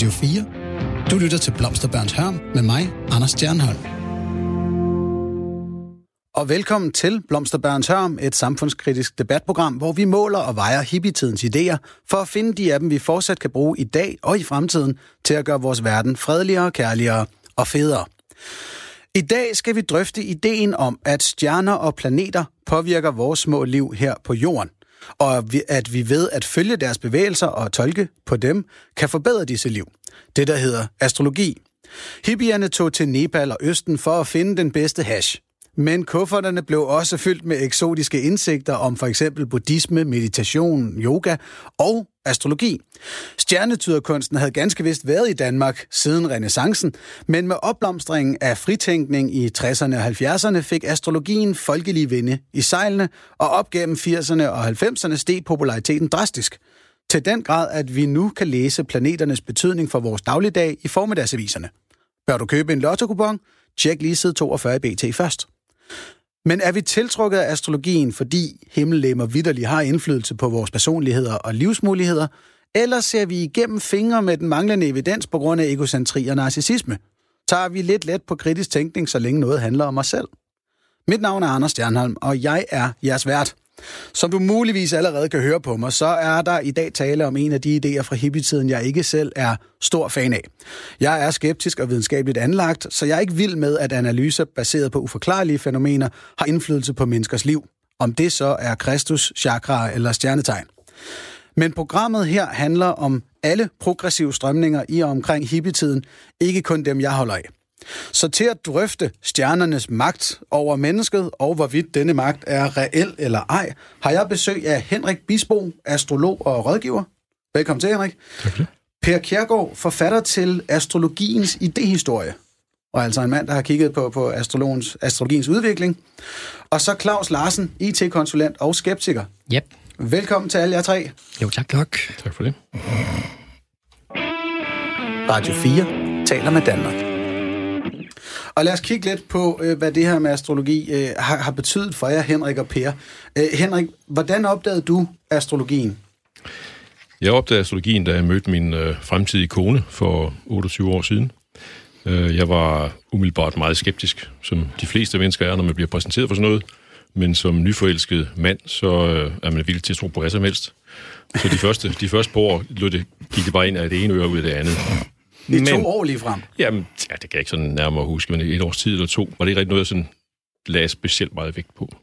Radio 4. Du lytter til Blomsterbørns Hørm med mig, Anders Stjernholm. Og velkommen til Blomsterbørns Hørm, et samfundskritisk debatprogram, hvor vi måler og vejer hippietidens idéer for at finde de af dem, vi fortsat kan bruge i dag og i fremtiden til at gøre vores verden fredeligere, kærligere og federe. I dag skal vi drøfte ideen om, at stjerner og planeter påvirker vores små liv her på jorden og at vi ved at følge deres bevægelser og tolke på dem, kan forbedre disse liv. Det, der hedder astrologi. Hippierne tog til Nepal og Østen for at finde den bedste hash. Men kufferterne blev også fyldt med eksotiske indsigter om for eksempel buddhisme, meditation, yoga og astrologi. Stjernetyderkunsten havde ganske vist været i Danmark siden renaissancen, men med opblomstringen af fritænkning i 60'erne og 70'erne fik astrologien folkelige vinde i sejlene, og op gennem 80'erne og 90'erne steg populariteten drastisk. Til den grad, at vi nu kan læse planeternes betydning for vores dagligdag i formiddagsaviserne. Bør du købe en lotto Tjek lige side 42 BT først. Men er vi tiltrukket af astrologien, fordi himmellemmer vidderligt har indflydelse på vores personligheder og livsmuligheder, eller ser vi igennem fingre med den manglende evidens på grund af egocentri og narcissisme? Tager vi lidt let på kritisk tænkning, så længe noget handler om os selv? Mit navn er Anders Stjernholm, og jeg er jeres vært. Som du muligvis allerede kan høre på mig, så er der i dag tale om en af de idéer fra hippietiden, jeg ikke selv er stor fan af. Jeg er skeptisk og videnskabeligt anlagt, så jeg er ikke vild med, at analyser baseret på uforklarlige fænomener har indflydelse på menneskers liv. Om det så er Kristus, chakra eller stjernetegn. Men programmet her handler om alle progressive strømninger i og omkring hippietiden, ikke kun dem, jeg holder af. Så til at drøfte stjernernes magt over mennesket, og hvorvidt denne magt er reel eller ej, har jeg besøg af Henrik Bisbo, astrolog og rådgiver. Velkommen til, Henrik. Tak for det. Per Kjærgaard, forfatter til Astrologiens idehistorie, og altså en mand, der har kigget på, på astrologiens, astrologiens udvikling. Og så Claus Larsen, IT-konsulent og skeptiker. Yep. Velkommen til alle jer tre. Jo, tak. Tak, tak for det. Radio 4 taler med Danmark. Og lad os kigge lidt på, øh, hvad det her med astrologi øh, har, har betydet for jer, Henrik og Per. Øh, Henrik, hvordan opdagede du astrologien? Jeg opdagede astrologien, da jeg mødte min øh, fremtidige kone for 28 år siden. Øh, jeg var umiddelbart meget skeptisk, som de fleste mennesker er, når man bliver præsenteret for sådan noget. Men som nyforelsket mand, så øh, er man villig til at tro på hvad som helst. Så de første, de første par år det, gik det bare ind af det ene øre ud af det andet. I men, to år lige frem? Jamen, ja, det kan jeg ikke sådan nærmere huske, men et års tid eller to, var det ikke rigtig noget, jeg sådan lagde specielt meget vægt på.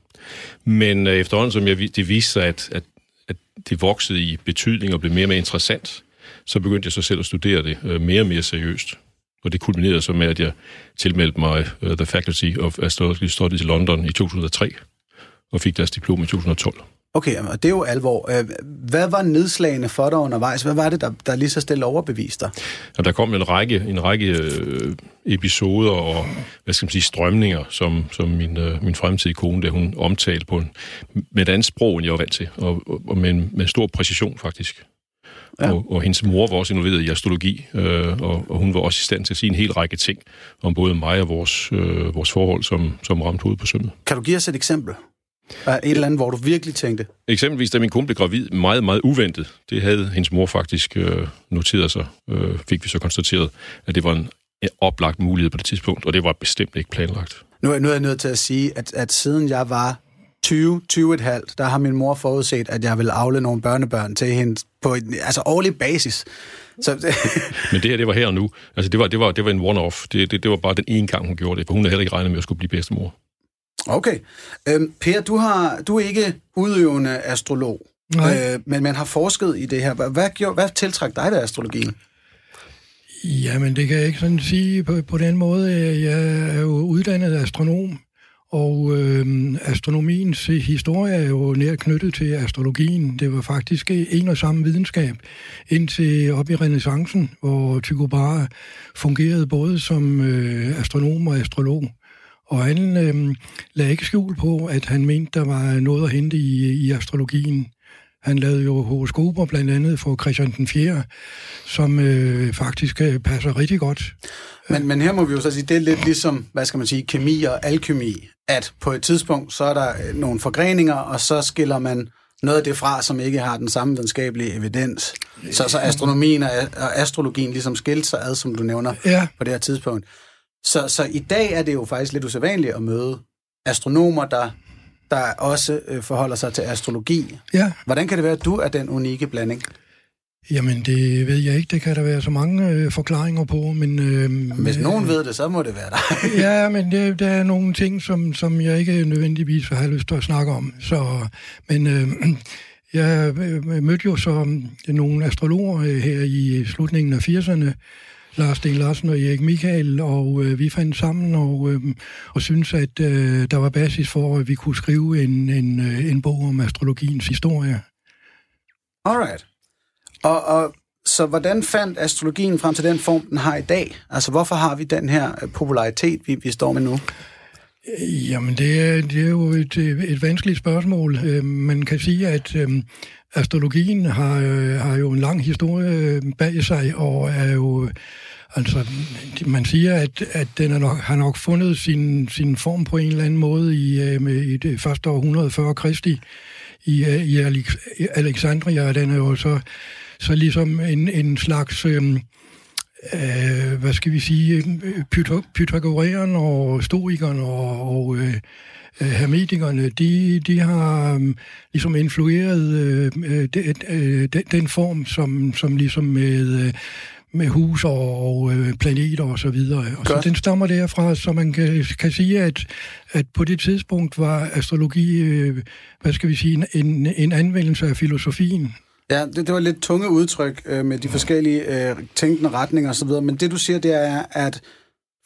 Men øh, efterhånden, som jeg, det viste sig, at, at, at det voksede i betydning og blev mere og mere interessant, så begyndte jeg så selv at studere det øh, mere og mere seriøst. Og det kulminerede så med, at jeg tilmeldte mig uh, The Faculty of Astrology Studies i London i 2003, og fik deres diplom i 2012. Okay, og det er jo alvor. Øh, hvad var nedslagene for dig undervejs? Hvad var det, der, der lige så stille overbeviste dig? Ja, der kom en række, en række øh, episoder og hvad skal man sige, strømninger, som, som min, øh, min fremtidige kone, der hun omtalte på en, med et andet sprog, end jeg var vant til, og, og med, en, med stor præcision faktisk. Ja. Og, og hendes mor var også involveret i astrologi, øh, og, og hun var også i stand til at sige en hel række ting om både mig og vores, øh, vores forhold, som, som ramte hovedet på sømmet. Kan du give os et eksempel? Et eller andet, hvor du virkelig tænkte? Eksempelvis, da min kone blev gravid, meget, meget uventet. Det havde hendes mor faktisk øh, noteret sig, øh, fik vi så konstateret, at det var en oplagt mulighed på det tidspunkt, og det var bestemt ikke planlagt. Nu er, nu er jeg nødt til at sige, at, at siden jeg var 20, 20 et halvt, der har min mor forudset, at jeg vil afle nogle børnebørn til hende på en altså årlig basis. Så, Men det her, det var her og nu. Altså, det var, det var, det var en one-off. Det, det, det var bare den ene gang, hun gjorde det, for hun havde heller ikke regnet med at skulle blive bedstemor. Okay. Øhm, per, du, har, du er ikke udøvende astrolog, øh, men man har forsket i det her. Hvad, hvad, hvad tiltræk dig ved astrologien? Jamen, det kan jeg ikke sådan sige på, på den måde. Jeg er jo uddannet astronom, og øh, astronomiens historie er jo nær knyttet til astrologien. Det var faktisk en og samme videnskab indtil op i renaissancen, hvor Tycho Brahe fungerede både som øh, astronom og astrolog. Og han øh, lagde ikke skjul på, at han mente, der var noget at hente i, i astrologien. Han lavede jo horoskoper blandt andet for Christian den 4., som øh, faktisk øh, passer rigtig godt. Men, men her må vi jo så sige, det er lidt ligesom, hvad skal man sige, kemi og alkemi, at på et tidspunkt, så er der øh, nogle forgreninger, og så skiller man noget af det fra, som ikke har den samme videnskabelige evidens. Så, så astronomien og, og astrologien ligesom skilte sig ad, som du nævner Ja, på det her tidspunkt. Så, så i dag er det jo faktisk lidt usædvanligt at møde astronomer, der, der også øh, forholder sig til astrologi. ja. Hvordan kan det være, at du er den unikke blanding? Jamen, det ved jeg ikke. Det kan der være så mange øh, forklaringer på, men... Øh, Hvis nogen ved det, så må det være dig. Ja, men det, der er nogle ting, som, som jeg ikke nødvendigvis har lyst til at snakke om. Så, men øh, jeg øh, mødte jo så nogle astrologer øh, her i slutningen af 80'erne, Lars Sten Larsen og Erik Michael, og øh, vi fandt sammen og, øh, og syntes, at øh, der var basis for, at vi kunne skrive en, en, øh, en bog om astrologiens historie. Alright. Og, og så hvordan fandt astrologien frem til den form, den har i dag? Altså, hvorfor har vi den her øh, popularitet, vi, vi står med nu? Jamen, det er, det er jo et, et vanskeligt spørgsmål. Øh, Man kan sige, at øh, astrologien har, øh, har jo en lang historie øh, bag sig, og er jo... Altså, man siger, at, at den er nok, har nok fundet sin, sin form på en eller anden måde i, øh, med, i det første århundrede før Kristi i, øh, i Alex- i Alexandria. Den er jo så, så ligesom en, en slags... Øh, øh, hvad skal vi sige, pythagoræeren og stoikerne og, og øh, øh, hermetikerne, de, de har øh, ligesom influeret øh, øh, de, øh, den, den form, som, som ligesom med, øh, med hus og, og øh, planeter og så videre. Og så den stammer derfra, så man kan, kan sige, at, at på det tidspunkt var astrologi, øh, hvad skal vi sige, en, en anvendelse af filosofien. Ja, det, det var lidt tunge udtryk øh, med de forskellige øh, tænkende retninger osv., men det du siger, det er, at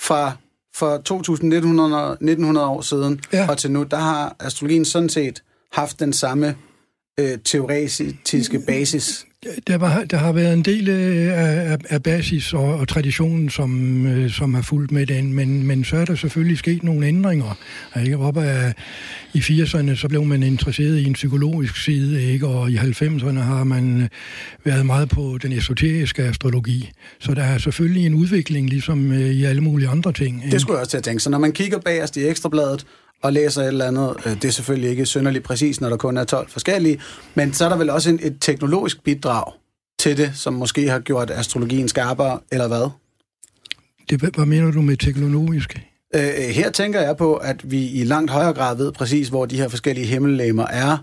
fra, fra 2100, 1900 år siden Ja. og til nu, der har astrologien sådan set haft den samme øh, teoretiske basis. Der, var, der har været en del øh, af, af- af basis og, og traditionen, som, øh, som har fulgt med den, men, men så er der selvfølgelig sket nogle ændringer. Ikke? Op af, I 80'erne så blev man interesseret i en psykologisk side, ikke? og i 90'erne har man øh, været meget på den esoteriske astrologi. Så der er selvfølgelig en udvikling, ligesom i alle mulige andre ting. ikke? Det skulle jeg også til at tænke. Så når man kigger bagerst i ekstrabladet og læser et eller andet, øh, det er selvfølgelig ikke synderligt præcis, når der kun er 12 forskellige, men så er der vel også en, et teknologisk bidrag til det, som måske har gjort astrologien skarpere, eller hvad? Det, hvad mener du med teknologisk? Øh, her tænker jeg på, at vi i langt højere grad ved præcis, hvor de her forskellige himmellegemer er,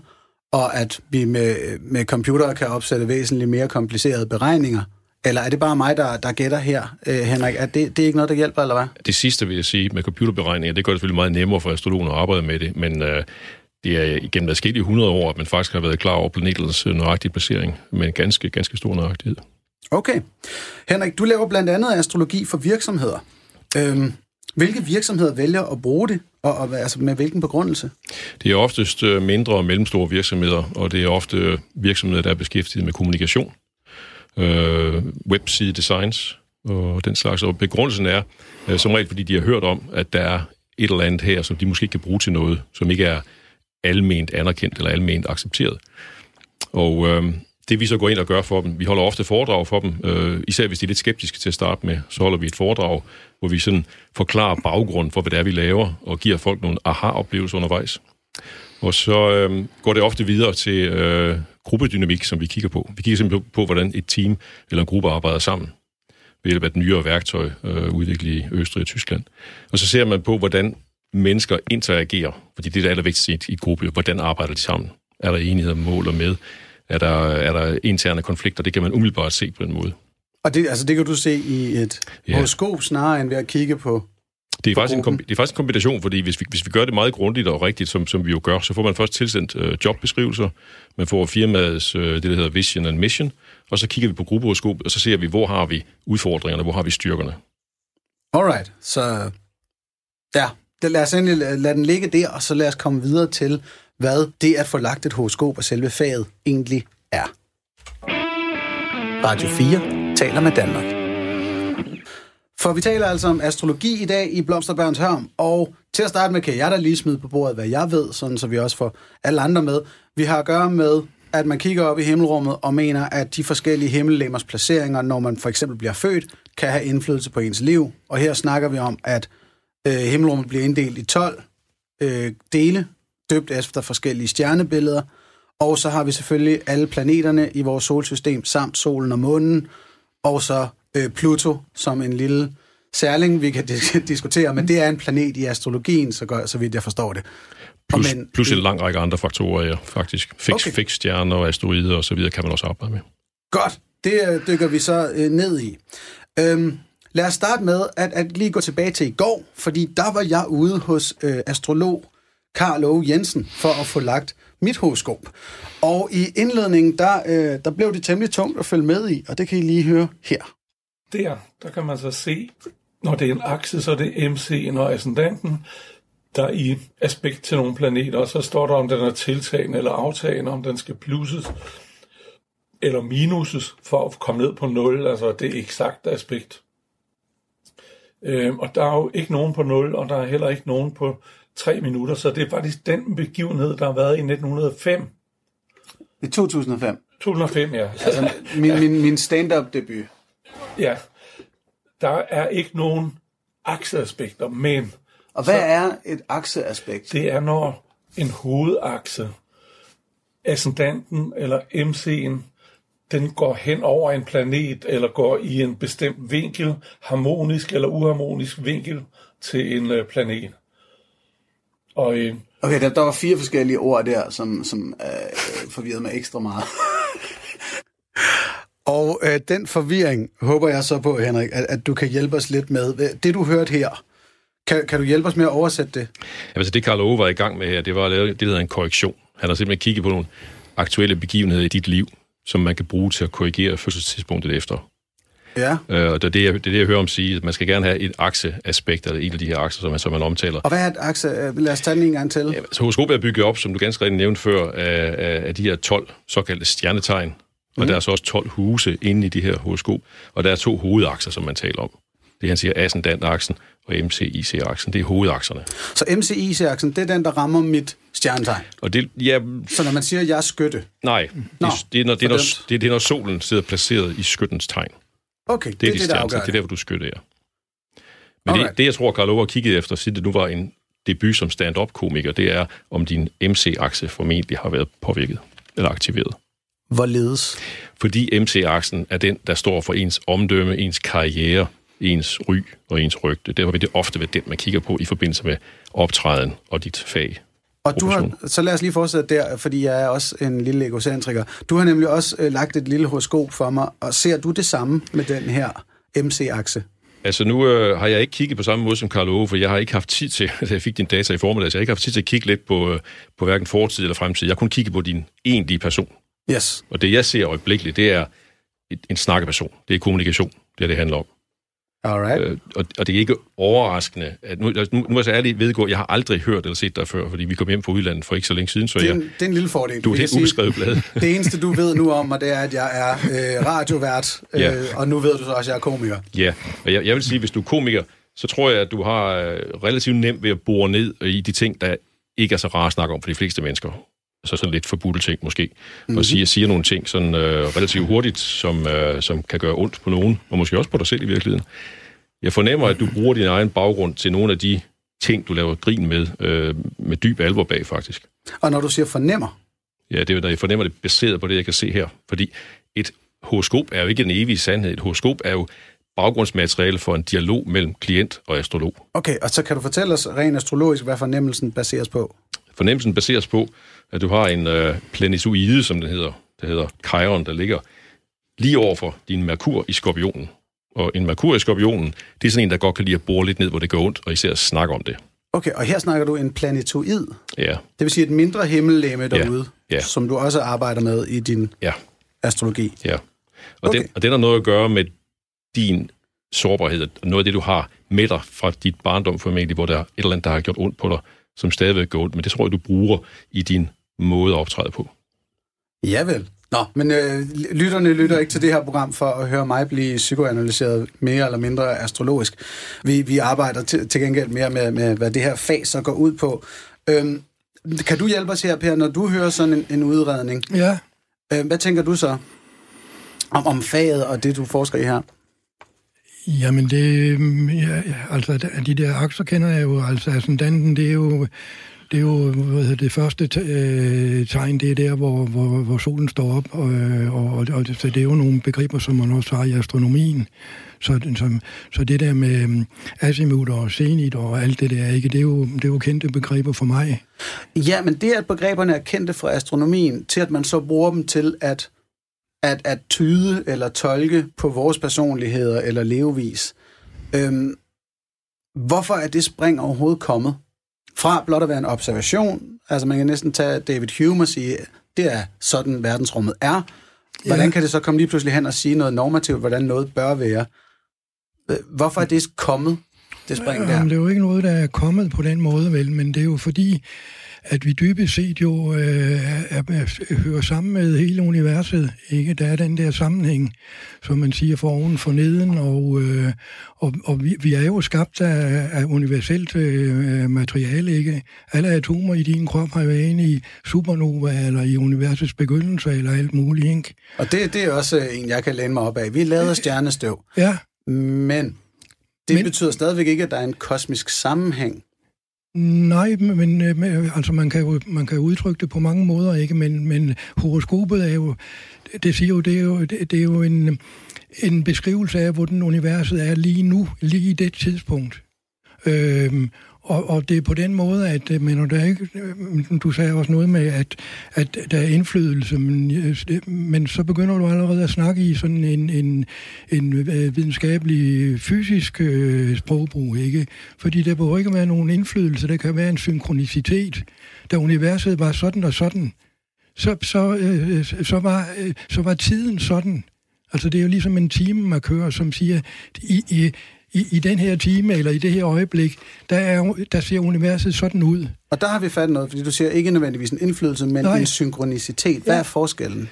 og at vi med, med computere kan opsætte væsentligt mere komplicerede beregninger. Eller er det bare mig, der, der gætter her, øh, Henrik? Er det, det er ikke noget, der hjælper, eller hvad? Det sidste vil jeg sige med computerberegninger, det gør det selvfølgelig meget nemmere for astrologen at arbejde med det, men øh, det er igennem adskillige 100 år, at man faktisk har været klar over planeternes øh, nøjagtige placering med en ganske, ganske stor nøjagtighed. Okay. Henrik, du laver blandt andet astrologi for virksomheder. Øhm, hvilke virksomheder vælger at bruge det, og, og altså med hvilken begrundelse? Det er oftest øh, mindre og mellemstore virksomheder, og det er ofte virksomheder, der er beskæftiget med kommunikation, øh, webside designs og den slags. Og begrundelsen er øh, som regel, fordi de har hørt om, at der er et eller andet her, som de måske kan bruge til noget, som ikke er alment anerkendt eller alment accepteret. Og øh, det vi så går ind og gør for dem, vi holder ofte foredrag for dem, øh, især hvis de er lidt skeptiske til at starte med, så holder vi et foredrag, hvor vi sådan forklarer baggrunden for, hvad det er, vi laver, og giver folk nogle aha-oplevelser undervejs. Og så øh, går det ofte videre til øh, gruppedynamik, som vi kigger på. Vi kigger simpelthen på, hvordan et team eller en gruppe arbejder sammen ved hjælp af et nyere værktøj, øh, udviklet i Østrig og Tyskland. Og så ser man på, hvordan mennesker interagerer, fordi det er det allervigtigste i et- i et gruppe. Hvordan arbejder de sammen? Er der enighed om mål og med? Er der, er der interne konflikter? Det kan man umiddelbart se på den måde. Og det, altså, det kan du se i et Ja. horoskop snarere end ved at kigge på... Det er, faktisk en, det er faktisk en kombination, fordi hvis vi, hvis vi gør det meget grundigt og rigtigt, som, som vi jo gør, så får man først tilsendt øh, jobbeskrivelser, man får firmaets, øh, det der hedder vision and mission, og så kigger vi på gruppehoroskop, og så ser vi, hvor har vi udfordringerne, hvor har vi styrkerne. Alright, så ja, det, lad os endelig lade lade den ligge der, og så lad os komme videre til, hvad det at få lagt et horoskop og selve faget egentlig er. Radio 4 taler med Danmark. For vi taler altså om astrologi i dag i Blomsterbørns Hørm, og til at starte med kan jeg da lige smide på bordet, hvad jeg ved, sådan så vi også får alle andre med. Vi har at gøre med, at man kigger op i himmelrummet og mener, at de forskellige himmellemers placeringer, når man for eksempel bliver født, kan have indflydelse på ens liv. Og her snakker vi om, at øh, himmelrummet bliver inddelt i 12 øh, dele, døbt efter forskellige stjernebilleder, Og så har vi selvfølgelig alle planeterne i vores solsystem, samt solen og månen, og så øh, Pluto som en lille særling, vi kan diskutere, men det er en planet i astrologien, så, gør, så vidt jeg forstår det. Plus, men, plus en lang række andre faktorer, ja, faktisk. Fix, okay. fix stjerner, asteroider og så videre kan man også arbejde med. Godt, det øh, dykker vi så øh, ned i. Øhm, lad os starte med at, at lige gå tilbage til i går, fordi der var jeg ude hos øh, astrolog Karl Ove Jensen for at få lagt mit horoskop. Og i indledningen, der, øh, der blev det temmelig tungt at følge med i, og det kan I lige høre her. Der, der kan man så se, når det er en akse, så er det MC'en og ascendanten, der er i aspekt til nogle planeter, og så står der, om den er tiltagende eller aftagende, om den skal plusses eller minuses for at komme ned på 0, altså det eksakte aspekt. Øhm, og der er jo ikke nogen på 0, og der er heller ikke nogen på 3 minutter, så det er faktisk den begivenhed, der har været i 1905. I 2005? 2005, ja. Altså min, min, min stand-up debut. Ja. Der er ikke nogen akseaspekter, men... Og hvad så, er et akseaspekt? Det er, når en hovedakse, ascendanten eller MC'en, den går hen over en planet, eller går i en bestemt vinkel, harmonisk eller uharmonisk vinkel til en øh, planet. Og, øh, okay, der, der var fire forskellige ord der, som, som øh, forvirrede mig ekstra meget. Og øh, den forvirring håber jeg så på, Henrik, at, at du kan hjælpe os lidt med. Det, du hørte her, kan, kan du hjælpe os med at oversætte det? Jamen, altså, det Karl Ove var i gang med her, det var at lave det, der hedder en korrektion. Han har simpelthen kigget på nogle aktuelle begivenheder i dit liv, som man kan bruge til at korrigere fødselstidspunktet efter. Ja. Øh, og det er det, jeg, det er det, jeg hører om sige, at man skal gerne have et akseaspekt, eller en af de her akser, som man, som man omtaler. Og hvad er et akse? Lad os tage den en gang til. Ja, så horoskopet er bygget op, som du ganske rigtig nævnte før, af, af, af de her 12 såkaldte stjernetegn. Og mm. der er så også 12 huse inde i de her horoskop, og der er to hovedakser, som man taler om. Det han siger, ascendant-aksen og MCIC-aksen, det er hovedakserne. Så MCIC-aksen, det er den, der rammer mit stjernetegn? Og det, ja, så når man siger, jeg er skytte? Nej, Nå, det, det, er, når, det, er, når, det, det er, når solen sidder placeret i skyttens tegn. Okay, det, det er det, det, der Det er der, hvor du skytter, ja. Men det, det, jeg tror, Karl har kigget efter, siden det nu var en debut som stand-up-komiker, det er, om din MC-akse formentlig har været påvirket eller aktiveret. Hvorledes? Fordi MC-aksen er den, der står for ens omdømme, ens karriere, ens ry og ens rygte. Derfor vil det ofte være den, man kigger på i forbindelse med optræden og dit fag. Og du har, så lad os lige fortsætte der, fordi jeg er også en lille egocentriker. Du har nemlig også øh, lagt et lille horoskop for mig, og ser du det samme med den her MC-akse? Altså nu øh, har jeg ikke kigget på samme måde som Karl Ove, for jeg har ikke haft tid til, at jeg fik din data i formiddag, så jeg har ikke haft tid til at kigge lidt på, øh, på hverken fortid eller fremtid. Jeg kun kigge på din egentlige person. Yes. Og det jeg ser øjeblikkeligt, det er et, en snakkeperson. Det er kommunikation, det er det handler om. Alright. Øh, og, og det er ikke overraskende. At nu, nu, nu er jeg så ærlig vedgå, jeg har aldrig hørt eller set dig før, fordi vi kom hjem fra udlandet for ikke så længe siden. Så det, er en, jeg, det er en lille fordel. Du er helt ubeskrevet blad. det eneste, du ved nu om mig, det er, at jeg er øh, radiovært, øh, ja. og nu ved du så også, at jeg er komiker. Ja, og jeg, jeg vil sige, hvis du er komiker, så tror jeg, at du har øh, relativt nemt ved at bore ned i de ting, der ikke er så rare at snakke om for de fleste mennesker så sådan lidt forbudte ting måske, mm-hmm. og siger, siger nogle ting sådan øh, relativt hurtigt, som, øh, som kan gøre ondt på nogen, og måske også på dig selv i virkeligheden. Jeg fornemmer, at du bruger din egen baggrund til nogle af de ting, du laver grin med, øh, med dyb alvor bag, faktisk. Og når du siger fornemmer? Ja, det er når jeg fornemmer det baseret på det, jeg kan se her. Fordi et horoskop er jo ikke en evig sandhed. Et horoskop er jo baggrundsmateriale for en dialog mellem klient og astrolog. Okay, og så kan du fortælle os rent astrologisk, hvad fornemmelsen baseres på? Fornemmelsen baseres på, at du har en øh, planetoide, som det hedder, det hedder Chiron, der ligger lige over for din Merkur i skorpionen. Og en Merkur i skorpionen, det er sådan en, der godt kan lide at bore lidt ned, hvor det går ondt, og især snakke om det. Okay, og her snakker du en planetoid? Ja. Det vil sige et mindre himmellegeme derude, ja. Ja. som du også arbejder med i din ja. astrologi? Ja. Og, okay. den, og den har noget at gøre med din sårbarhed, noget af det, du har med dig fra dit barndom formentlig, hvor der er et eller andet, der har gjort ondt på dig, som stadigvæk går ondt, men det tror jeg, du bruger i din måde at optræde på. Ja vel. Nå, men øh, lytterne lytter ikke til det her program for at høre mig blive psykoanalyseret mere eller mindre astrologisk. Vi, vi arbejder til, til gengæld mere med, med, hvad det her fag så går ud på. Øhm, kan du hjælpe os her, Per, når du hører sådan en, en udredning? Ja. Øh, hvad tænker du så om, om faget og det, du forsker i her? Jamen, det, øhm, ja, altså, de der aktier kender jeg jo, altså ascendanten, det er jo det er jo hvad hedder det første øh, tegn, det er der, hvor, hvor, hvor solen står op, og, øh, og, og, og så det er jo nogle begreber, som man også har i astronomien. Så, så, så det der med øhm, azimut og zenit og alt det der, ikke, det, er jo, det er jo kendte begreber for mig. Ja, men det, at begreberne er kendte fra astronomien, til at man så bruger dem til at, at, at tyde eller tolke på vores personligheder eller levevis. Øhm, hvorfor er det spring overhovedet kommet? Fra blot at være en observation, altså man kan næsten tage David Hume og sige, det er sådan verdensrummet er. Hvordan ja. kan det så komme lige pludselig hen og sige noget normativt, hvordan noget bør være? Hvorfor er det kommet, det spring der? det er jo ikke noget, der er kommet på den måde, vel, men det er jo fordi, at vi dybest set jo øh, er, er, hører sammen med hele universet. Ikke? Der er den der sammenhæng, som man siger, for oven for neden, og, øh, og, og vi, vi er jo skabt af, af universelt øh, materiale. Ikke? Alle atomer i din krop har været inde i supernova, eller i universets begyndelse, eller alt muligt. Ikke? Og det, det er også en, jeg kan læne mig op af. Vi lavede stjernestøv. Ja. Men det men, betyder stadigvæk ikke, at der er en kosmisk sammenhæng. Nej, men, øh, øh, altså man kan jo man kan udtrykke det på mange måder, ikke? Men, men horoskopet er jo, det siger jo, det er jo, det, det er jo en, en beskrivelse af, hvordan universet er lige nu, lige i det tidspunkt. Øhm, og, og det er på den måde, at øh, men der ikke, øh, du sagde også noget med, at, at der er indflydelse, men, øh, men så begynder du allerede at snakke i sådan en, en, en videnskabelig, fysisk øh, sprogbrug, ikke? Fordi der behøver ikke være nogen indflydelse, der kan være en synkronicitet. Da universet var sådan og sådan, så, så, øh, så, var, øh, så var tiden sådan. Altså det er jo ligesom en timemarkør, som siger, i, i, i, i den her time, eller i det her øjeblik, der, er, der ser universet sådan ud. Og der har vi fat noget, fordi du siger ikke nødvendigvis en indflydelse, men Nej. en synkronicitet. Hvad ja. er forskellen?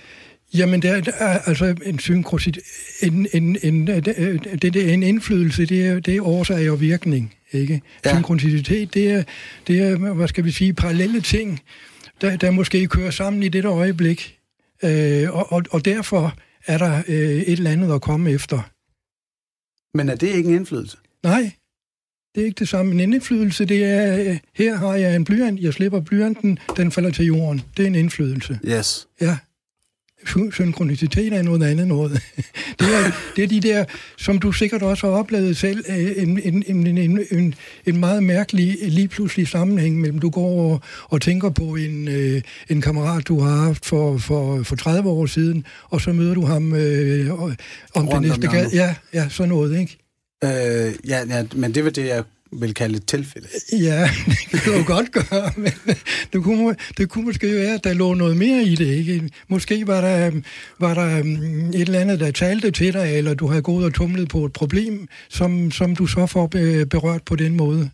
Jamen, der, der er altså en synkrositet, en, en, en, det, det, en indflydelse, det er, det er årsag og virkning, ikke? Ja. Synkronicitet, det er, det er, hvad skal vi sige, parallelle ting, der, der måske kører sammen i det øjeblik, øh, og, og, og derfor er der øh, et eller andet at komme efter. Men er det ikke en indflydelse? Nej, det er ikke det samme. En indflydelse, det er, øh, her har jeg en blyant, jeg slipper blyanten, den falder til jorden. Det er en indflydelse. Yes. Ja. Synkronicitet er noget andet noget. Det er, det er de der, som du sikkert også har oplevet selv, øh, en, en, en, en, en, en meget mærkelig, lige pludselig sammenhæng mellem, du går og, og tænker på en, øh, en kammerat, du har haft for, for, for 30 år siden, og så møder du ham øh, om Rundt det næste gade. Ja, ja, sådan noget, ikke? Øh, ja, ja, men det var det, jeg vil kalde et tilfælde. Ja, det kan du godt gøre, men det kunne, det kunne måske være, at der lå noget mere i det. Ikke? Måske var der, øhm, var der øhm, et eller andet, der talte til dig, eller du har gået og tumlet på et problem, som, som du så får berørt på den måde.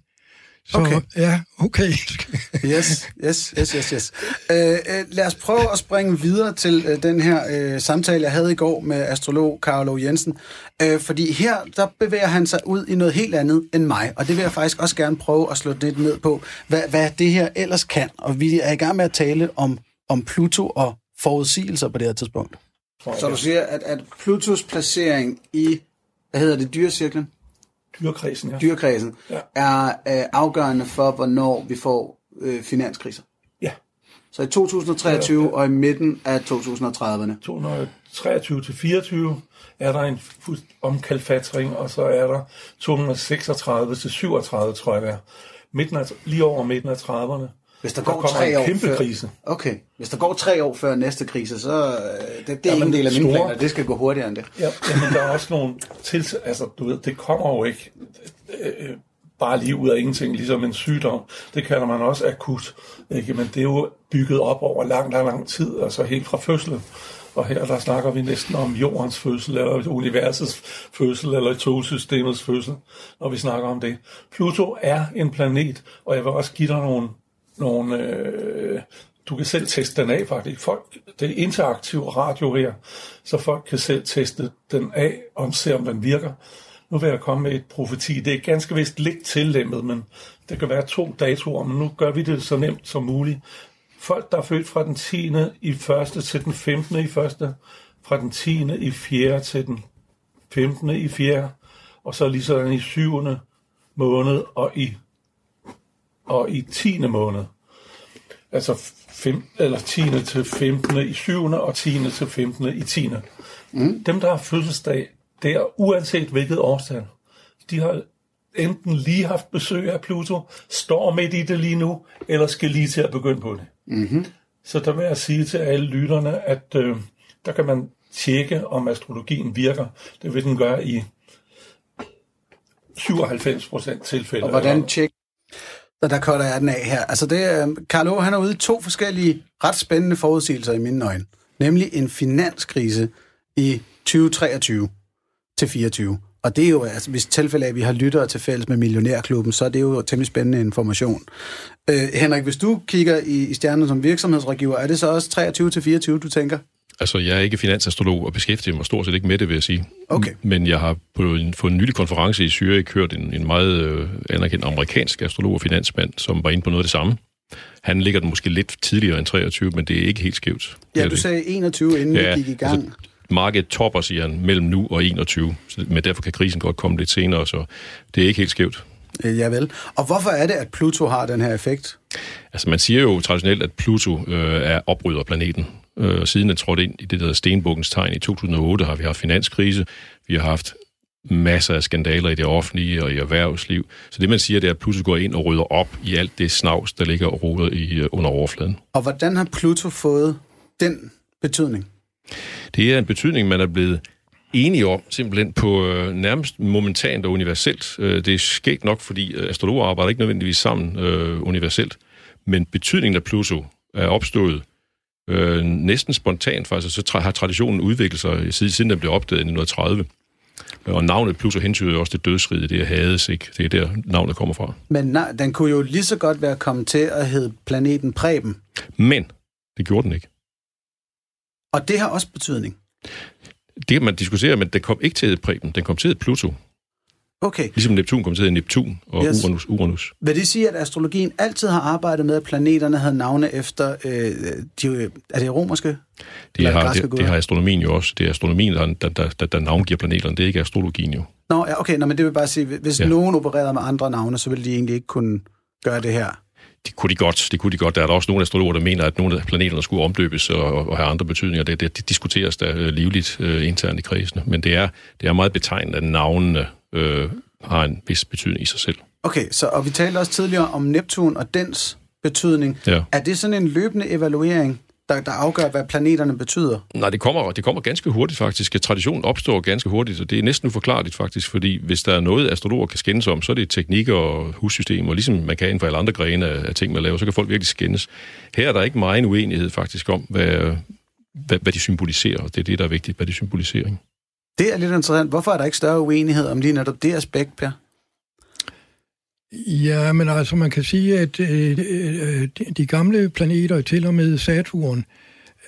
Så okay. ja, okay. yes, yes, yes, yes, yes. Uh, uh, lad os prøve at springe videre til uh, den her uh, samtale, jeg havde i går med astrolog Carlo Jensen. Uh, fordi her, der bevæger han sig ud i noget helt andet end mig, og det vil jeg faktisk også gerne prøve at slå lidt ned på, hvad, hvad det her ellers kan. Og vi er i gang med at tale om, om Pluto og forudsigelser på det her tidspunkt. Så du siger, at, at Plutos placering i, hvad hedder det, dyrecirklen? Dyrkredsen, ja. Dyrkredsen ja. er øh, afgørende for, hvornår vi får øh, finanskriser. Ja. Så i 2023 ja, ja. og i midten af 2030'erne. 2023 til 24 er der en omkalfatring, og så er der 236 til 37, tror jeg. Midten af, lige over midten af 30'erne. Hvis der, der går tre år kæmpe før, krise. Okay, hvis der går tre år før næste krise, så øh, det, det er ja, en del af mine store, planer. Det skal gå hurtigere end det. Ja, men der er også nogle til, altså du ved, det kommer jo ikke øh, bare lige ud af ingenting, ligesom en sygdom. Det kalder man også akut. Ikke? Men det er jo bygget op over lang, lang, lang tid, altså helt fra fødslen. Og her der snakker vi næsten om jordens fødsel, eller universets fødsel, eller togsystemets fødsel, når vi snakker om det. Pluto er en planet, og jeg vil også give dig nogle nogle øh, du kan selv teste den af faktisk. Folk, det er interaktiv radio her, så folk kan selv teste den af og se, om den virker. Nu vil jeg komme med et profeti. Det er ganske vist lidt tillemmet, men det kan være to datoer, men nu gør vi det så nemt som muligt. Folk, der er født fra den 10. i første til den 15. i første, fra den 10. i 4. til den 15. i 4. og så lige sådan i 7. måned og i og i 10. måned, Altså fem, eller 10. til 15. i 7. og 10. til 15. i 10. Mm. Dem, der har fødselsdag, der uanset hvilket årstal, de har enten lige haft besøg af Pluto, står midt i det lige nu, eller skal lige til at begynde på det. Mm-hmm. Så der vil jeg sige til alle lytterne, at øh, der kan man tjekke, om astrologien virker. Det vil den gøre i 97 procent tilfælde. Og hvordan tjekke? Så der cutter jeg den af her. Altså det, øh, Carlo, han er ude i to forskellige ret spændende forudsigelser i mine øjne. Nemlig en finanskrise i 2023 til 24. Og det er jo, altså, hvis tilfælde af, at vi har lyttere til fælles med Millionærklubben, så er det jo temmelig spændende information. Øh, Henrik, hvis du kigger i, i stjernen som virksomhedsregiver, er det så også 23 til 24, du tænker? Altså, jeg er ikke finansastrolog og beskæftiger mig stort set ikke med det, vil jeg sige. Okay. Men jeg har på en, på en nylig konference i Zürich hørt en, en meget øh, anerkendt amerikansk astrolog og finansmand, som var inde på noget af det samme. Han ligger den måske lidt tidligere end 23, men det er ikke helt skævt. Ja, du sagde 21, inden ja, vi gik i gang. Altså, markedet topper, siger han, mellem nu og 21. Så, men derfor kan krisen godt komme lidt senere, så det er ikke helt skævt. Øh, ja vel. Og hvorfor er det, at Pluto har den her effekt? Altså man siger jo traditionelt, at Pluto øh, er opbryderplaneten. Øh, siden den trådte ind i det der Stenbukkens tegn i 2008, har vi haft finanskrise, vi har haft masser af skandaler i det offentlige og i erhvervsliv. Så det, man siger, det er, at Pluto går ind og rydder op i alt det snavs, der ligger og roder i, øh, under overfladen. Og hvordan har Pluto fået den betydning? Det er en betydning, man er blevet enige om, simpelthen på øh, nærmest momentant og universelt. Øh, det er sket nok, fordi øh, astrologer arbejder ikke nødvendigvis sammen øh, universelt, men betydningen af Pluto er opstået øh, næsten spontant faktisk, så tra- har traditionen udviklet sig siden den blev opdaget i 1930. Og navnet Pluto hentyder også til dødsriget, det er Hades, ikke? Det er der, navnet kommer fra. Men nej, den kunne jo lige så godt være kommet til at hedde planeten Preben. Men det gjorde den ikke. Og det har også betydning. Det kan man diskutere, men den kom ikke til Preben, den kom til Pluto. Okay. Ligesom Neptun kom til Neptun og yes. Uranus, Uranus. Vil det sige, at astrologien altid har arbejdet med, at planeterne havde navne efter, øh, de, er det romerske? Det har, det, det har astronomien jo også. Det er astronomien, der, der, der, der, der navngiver planeterne. Det er ikke astrologien jo. Nå, ja, okay, nå, men det vil bare sige, hvis ja. nogen opererede med andre navne, så ville de egentlig ikke kunne gøre det her. Det kunne de godt. Det kunne de godt. Der er der også nogle astrologer, der mener, at nogle af planeterne skulle omdøbes og, og have andre betydninger. Det, det, det diskuteres der øh, livligt uh, internt i kredsene. Men det er, det er meget betegnende, at navnene uh, har en vis betydning i sig selv. Okay, så og vi talte også tidligere om Neptun og dens betydning. Ja. Er det sådan en løbende evaluering, der, der afgør, hvad planeterne betyder? Nej, det kommer, det kommer ganske hurtigt faktisk. Traditionen opstår ganske hurtigt, og det er næsten uforklarligt faktisk, fordi hvis der er noget, astrologer kan skændes om, så er det teknik og hussystemer, og ligesom man kan inden for alle andre grene af ting, man laver, så kan folk virkelig skændes. Her er der ikke meget uenighed faktisk om, hvad, hvad, hvad de symboliserer, og det er det, der er vigtigt, hvad de symboliserer. Det er lidt interessant. Hvorfor er der ikke større uenighed om lige netop det aspekt, Per? Ja, men altså man kan sige, at øh, øh, øh, de gamle planeter, til og med Saturn,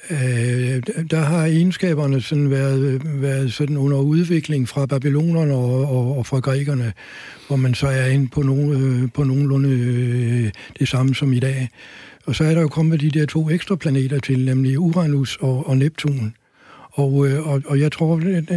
øh, der har egenskaberne sådan været, været sådan under udvikling fra babylonerne og, og, og fra grækerne, hvor man så er inde på, nogen, øh, på nogenlunde øh, det samme som i dag. Og så er der jo kommet de der to ekstra planeter til, nemlig Uranus og, og Neptun. Og, øh, og, og jeg tror, det,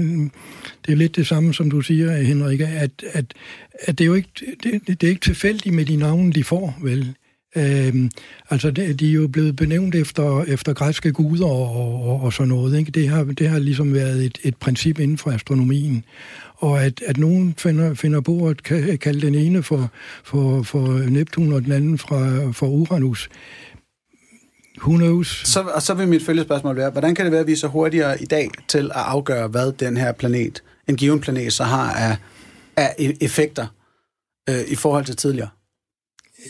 det er lidt det samme, som du siger, Henrik, at, at, at det er jo ikke, det, det er ikke tilfældigt med de navne, de får, vel? Øhm, altså, de, de er jo blevet benævnt efter, efter græske guder og, og, og sådan noget. Ikke? Det, har, det har ligesom været et, et princip inden for astronomien. Og at, at nogen finder, finder på at kalde den ene for, for, for Neptun og den anden fra, for Uranus, Who knows? Så, og så vil mit følgespørgsmål være, hvordan kan det være, at vi er så hurtigere i dag til at afgøre, hvad den her planet, en given planet, så har af, af e- effekter øh, i forhold til tidligere?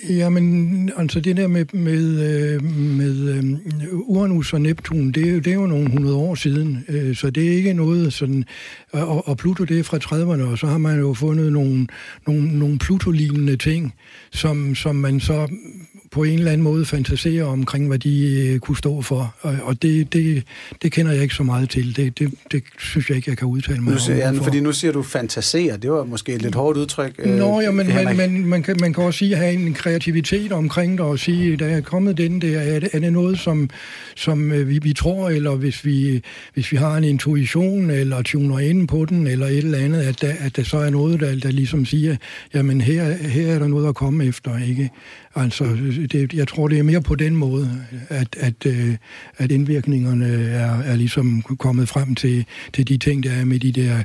Jamen, altså det der med, med, øh, med øh, Uranus og Neptun, det er, jo, det er jo nogle hundrede år siden, øh, så det er ikke noget sådan... Og, og Pluto, det er fra 30'erne, og så har man jo fundet nogle, nogle, nogle Pluto-lignende ting, som, som man så på en eller anden måde fantasere omkring, hvad de øh, kunne stå for. Og, og det, det, det kender jeg ikke så meget til. Det, det, det synes jeg ikke, jeg kan udtale mig nu siger, om. Ja, fordi nu siger du fantasere. Det var måske et lidt hårdt udtryk. Øh, Nå, ja, men man, man, man, kan, man kan også sige at have en kreativitet omkring det og sige, der er kommet den der, er det, er det noget, som, som øh, vi, vi tror, eller hvis vi, hvis vi har en intuition, eller tuner ind på den, eller et eller andet, at der, at der så er noget, der, der ligesom siger, jamen her, her er der noget at komme efter, ikke? Altså, det, jeg tror, det er mere på den måde, at, at, øh, at indvirkningerne er, er ligesom kommet frem til, til de ting, der er med de der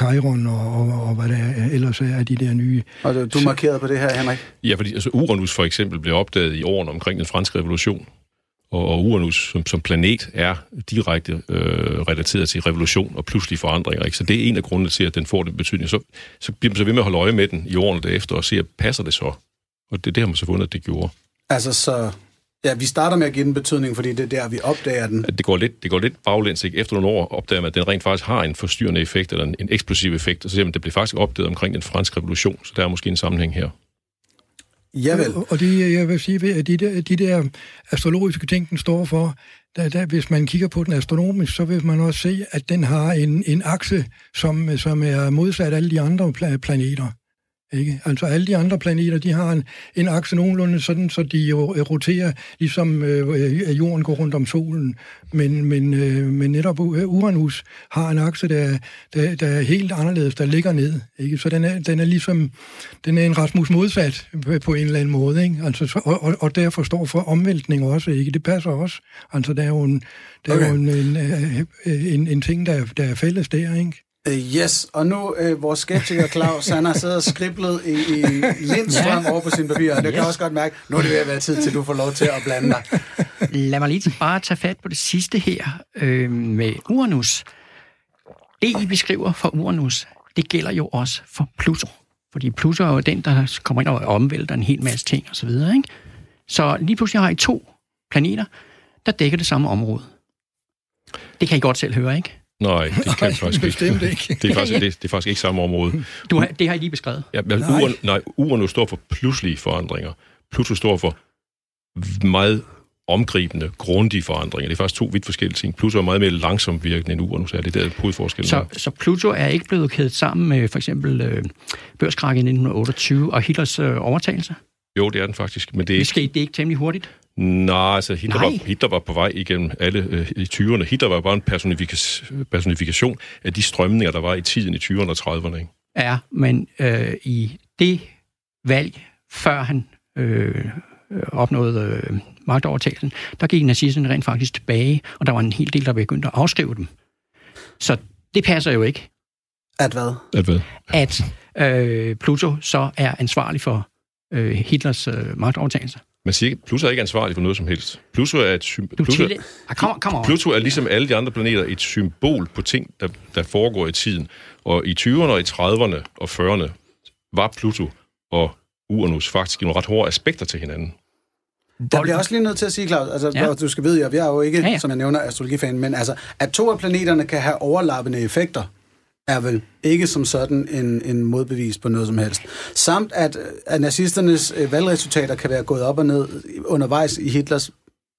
Chiron og, og, og hvad der ellers er de der nye... Og du markerede på det her, Henrik? Ja, fordi altså, Uranus for eksempel blev opdaget i årene omkring den franske revolution. Og, og Uranus som, som planet er direkte øh, relateret til revolution og pludselige forandringer. Ikke? Så det er en af grundene til, at den får den betydning. Så, så bliver man så ved med at holde øje med den i årene derefter og se, passer det så? Og det, det har man så fundet, at det gjorde. Altså, så... Ja, vi starter med at give den betydning, fordi det er der, vi opdager den. Det går lidt, det går lidt baglæns, ikke? Efter nogle år opdager man, at den rent faktisk har en forstyrrende effekt, eller en, en eksplosiv effekt, og så siger man, at det blev faktisk opdaget omkring den franske revolution, så der er måske en sammenhæng her. Javel. Og det, jeg vil sige, at de der, de der astrologiske ting, den står for, der, der, hvis man kigger på den astronomisk, så vil man også se, at den har en, en akse, som, som er modsat alle de andre planeter. Ikke? Altså alle de andre planeter, de har en, en akse nogenlunde sådan, så de jo roterer, ligesom øh, jorden går rundt om solen. Men, men, øh, men netop Uranus har en akse, der, der, der er helt anderledes, der ligger ned. Ikke? Så den er, den er ligesom, den er en Rasmus modsat på en eller anden måde. Ikke? Altså, og, og, og derfor står for omvæltning også. Ikke? Det passer også. Altså der er jo en, der okay. er jo en, en, en, en ting, der, der er fælles der. Ikke? Uh, yes, og nu uh, vores skeptiker Claus, han har siddet og skriblet i, i lindstrøm ja. over på sin papir, og det yes. kan også godt mærke, nu er det ved at være tid til, du får lov til at blande dig. Lad mig lige bare tage fat på det sidste her øh, med Uranus. Det, I beskriver for Uranus, det gælder jo også for Pluto. Fordi Pluto er jo den, der kommer ind og omvælter en hel masse ting osv. Så, ikke? så lige pludselig har I to planeter, der dækker det samme område. Det kan I godt selv høre, ikke? Nej, det kan jeg faktisk ikke. ikke. Det er faktisk, det, det er faktisk ikke samme område. Du har, det har I lige beskrevet. Ja, men nej. Uren, nej, Uranus står for pludselige forandringer. Pluto står for meget omgribende, grundige forandringer. Det er faktisk to vidt forskellige ting. Pluto er meget mere langsomt virkende end Uranus er. Det er der hovedforskellen. Så, så Pluto er ikke blevet kædet sammen med for eksempel øh, børskrak i 1928 og Hitlers øh, overtagelse? Jo, det er den faktisk. Men det, er det skete det ikke temmelig hurtigt? Nej, altså Hitler, Nej. Var, Hitler var på vej igennem alle øh, i 20'erne. Hitler var bare en personifikation, personifikation af de strømninger, der var i tiden i 20'erne og 30'erne. Ikke? Ja, men øh, i det valg, før han øh, opnåede øh, magtovertagelsen, der gik nazisterne rent faktisk tilbage, og der var en hel del, der begyndte at afskrive dem. Så det passer jo ikke. At hvad? At hvad? At øh, Pluto så er ansvarlig for øh, Hitlers øh, magtovertagelse. Man siger ikke, Pluto er ikke ansvarlig for noget som helst. Pluto er, et sym- Pluto, ah. Pluto er ligesom alle de andre planeter et symbol på ting, der, der foregår i tiden. Og i 20'erne og i 30'erne og 40'erne var Pluto og Uranus faktisk nogle ret hårde aspekter til hinanden. Der bliver også lige nødt til at sige, Claus, altså, ja. du skal vide, at vi er jo ikke, ja, ja. som jeg nævner, astrologifan, men altså, at to af planeterne kan have overlappende effekter, er vel ikke som sådan en, en modbevis på noget som helst. Samt at, at nazisternes øh, valgresultater kan være gået op og ned undervejs i Hitlers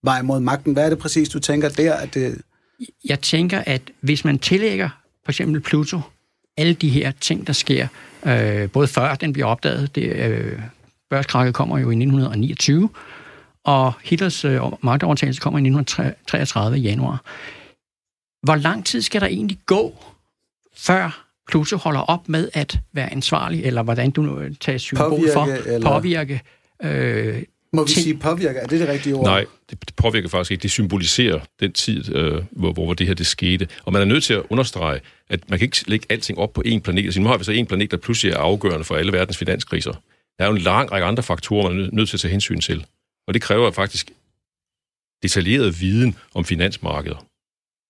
vej mod magten. Hvad er det præcis, du tænker der? At det... Jeg tænker, at hvis man tillægger for eksempel Pluto alle de her ting, der sker, øh, både før den bliver opdaget, det, øh, børskrakket kommer jo i 1929, og Hitlers øh, magtovertagelse kommer i 1933 januar. Hvor lang tid skal der egentlig gå, før Pluto holder op med at være ansvarlig, eller hvordan du nu tager symbol påvirke, for, eller... påvirke øh, må vi sige påvirker? Er det det rigtige ord? Nej, det påvirker faktisk ikke. Det symboliserer den tid, øh, hvor, hvor det her det skete. Og man er nødt til at understrege, at man kan ikke lægge alting op på én planet. Altså, nu har vi så en planet, der pludselig er afgørende for alle verdens finanskriser. Der er jo en lang række andre faktorer, man er nødt til at tage hensyn til. Og det kræver faktisk detaljeret viden om finansmarkedet.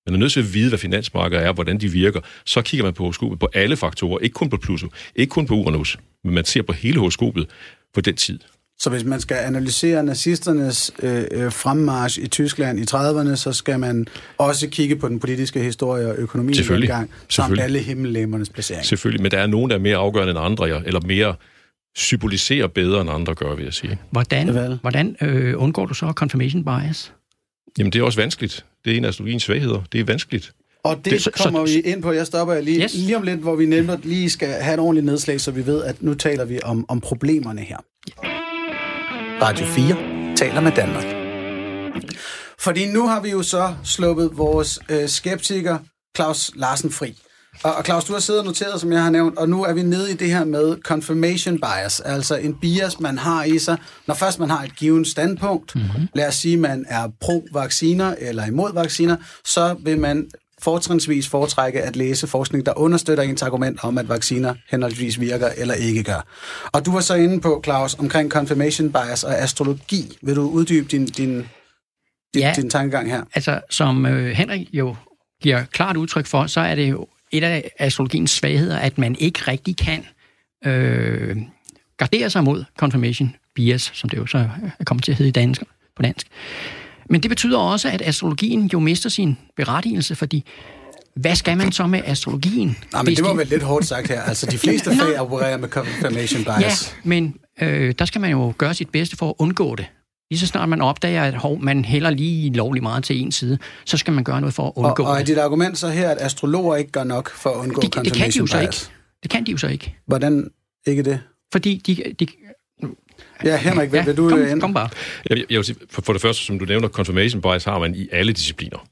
Man er nødt til at vide, hvad finansmarkedet er, hvordan de virker. Så kigger man på horoskopet på alle faktorer, ikke kun på Pluto, ikke kun på Uranus, men man ser på hele horoskopet på den tid. Så hvis man skal analysere nazisternes øh, øh fremmarsch i Tyskland i 30'erne, så skal man også kigge på den politiske historie og økonomien Selvfølgelig. gang, samt alle himmellemmernes placering. Selvfølgelig, men der er nogen, der er mere afgørende end andre, eller mere symboliserer bedre end andre gør, vil jeg sige. Hvordan, hvordan øh, undgår du så confirmation bias? Jamen, det er også vanskeligt. Det er en af astrologiens svagheder. Det er vanskeligt. Og det, det kommer så, vi ind på. Jeg stopper lige, yes. lige om lidt, hvor vi nemlig lige skal have et ordentligt nedslag, så vi ved, at nu taler vi om, om problemerne her. Radio 4 taler med Danmark. Fordi nu har vi jo så sluppet vores øh, skeptiker Claus Larsen fri. Og, og Claus, du har siddet og noteret, som jeg har nævnt, og nu er vi nede i det her med confirmation bias, altså en bias, man har i sig, når først man har et givet standpunkt, mm-hmm. lad os sige, man er pro-vacciner eller imod vacciner, så vil man fortrinsvis foretrække at læse forskning, der understøtter ens argument om, at vacciner henholdsvis virker eller ikke gør. Og du var så inde på, Claus, omkring confirmation bias og astrologi. Vil du uddybe din, din, din, ja, din tankegang her? altså som øh, Henrik jo giver klart udtryk for, så er det jo et af astrologiens svagheder, at man ikke rigtig kan øh, gardere sig mod confirmation bias, som det jo så er kommet til at hedde i dansk, på dansk. Men det betyder også, at astrologien jo mister sin berettigelse, fordi hvad skal man så med astrologien? Nej, men det var vel lidt hårdt sagt her. Altså, de fleste fag opererer med confirmation bias. Ja, men øh, der skal man jo gøre sit bedste for at undgå det. Lige så snart man opdager, at hov, man hælder lige lovlig meget til en side, så skal man gøre noget for at undgå og, og er det. dit argument så her, at astrologer ikke gør nok for at undgå Det, det kan de jo så bias? ikke. Det kan de jo så ikke. Hvordan ikke det? Fordi de, de, Ja, Henrik, vil, ja, vil du kom, øh, ind? kom bare. Jeg, jeg vil sige, for, for det første, som du nævner, confirmation bias har man i alle discipliner.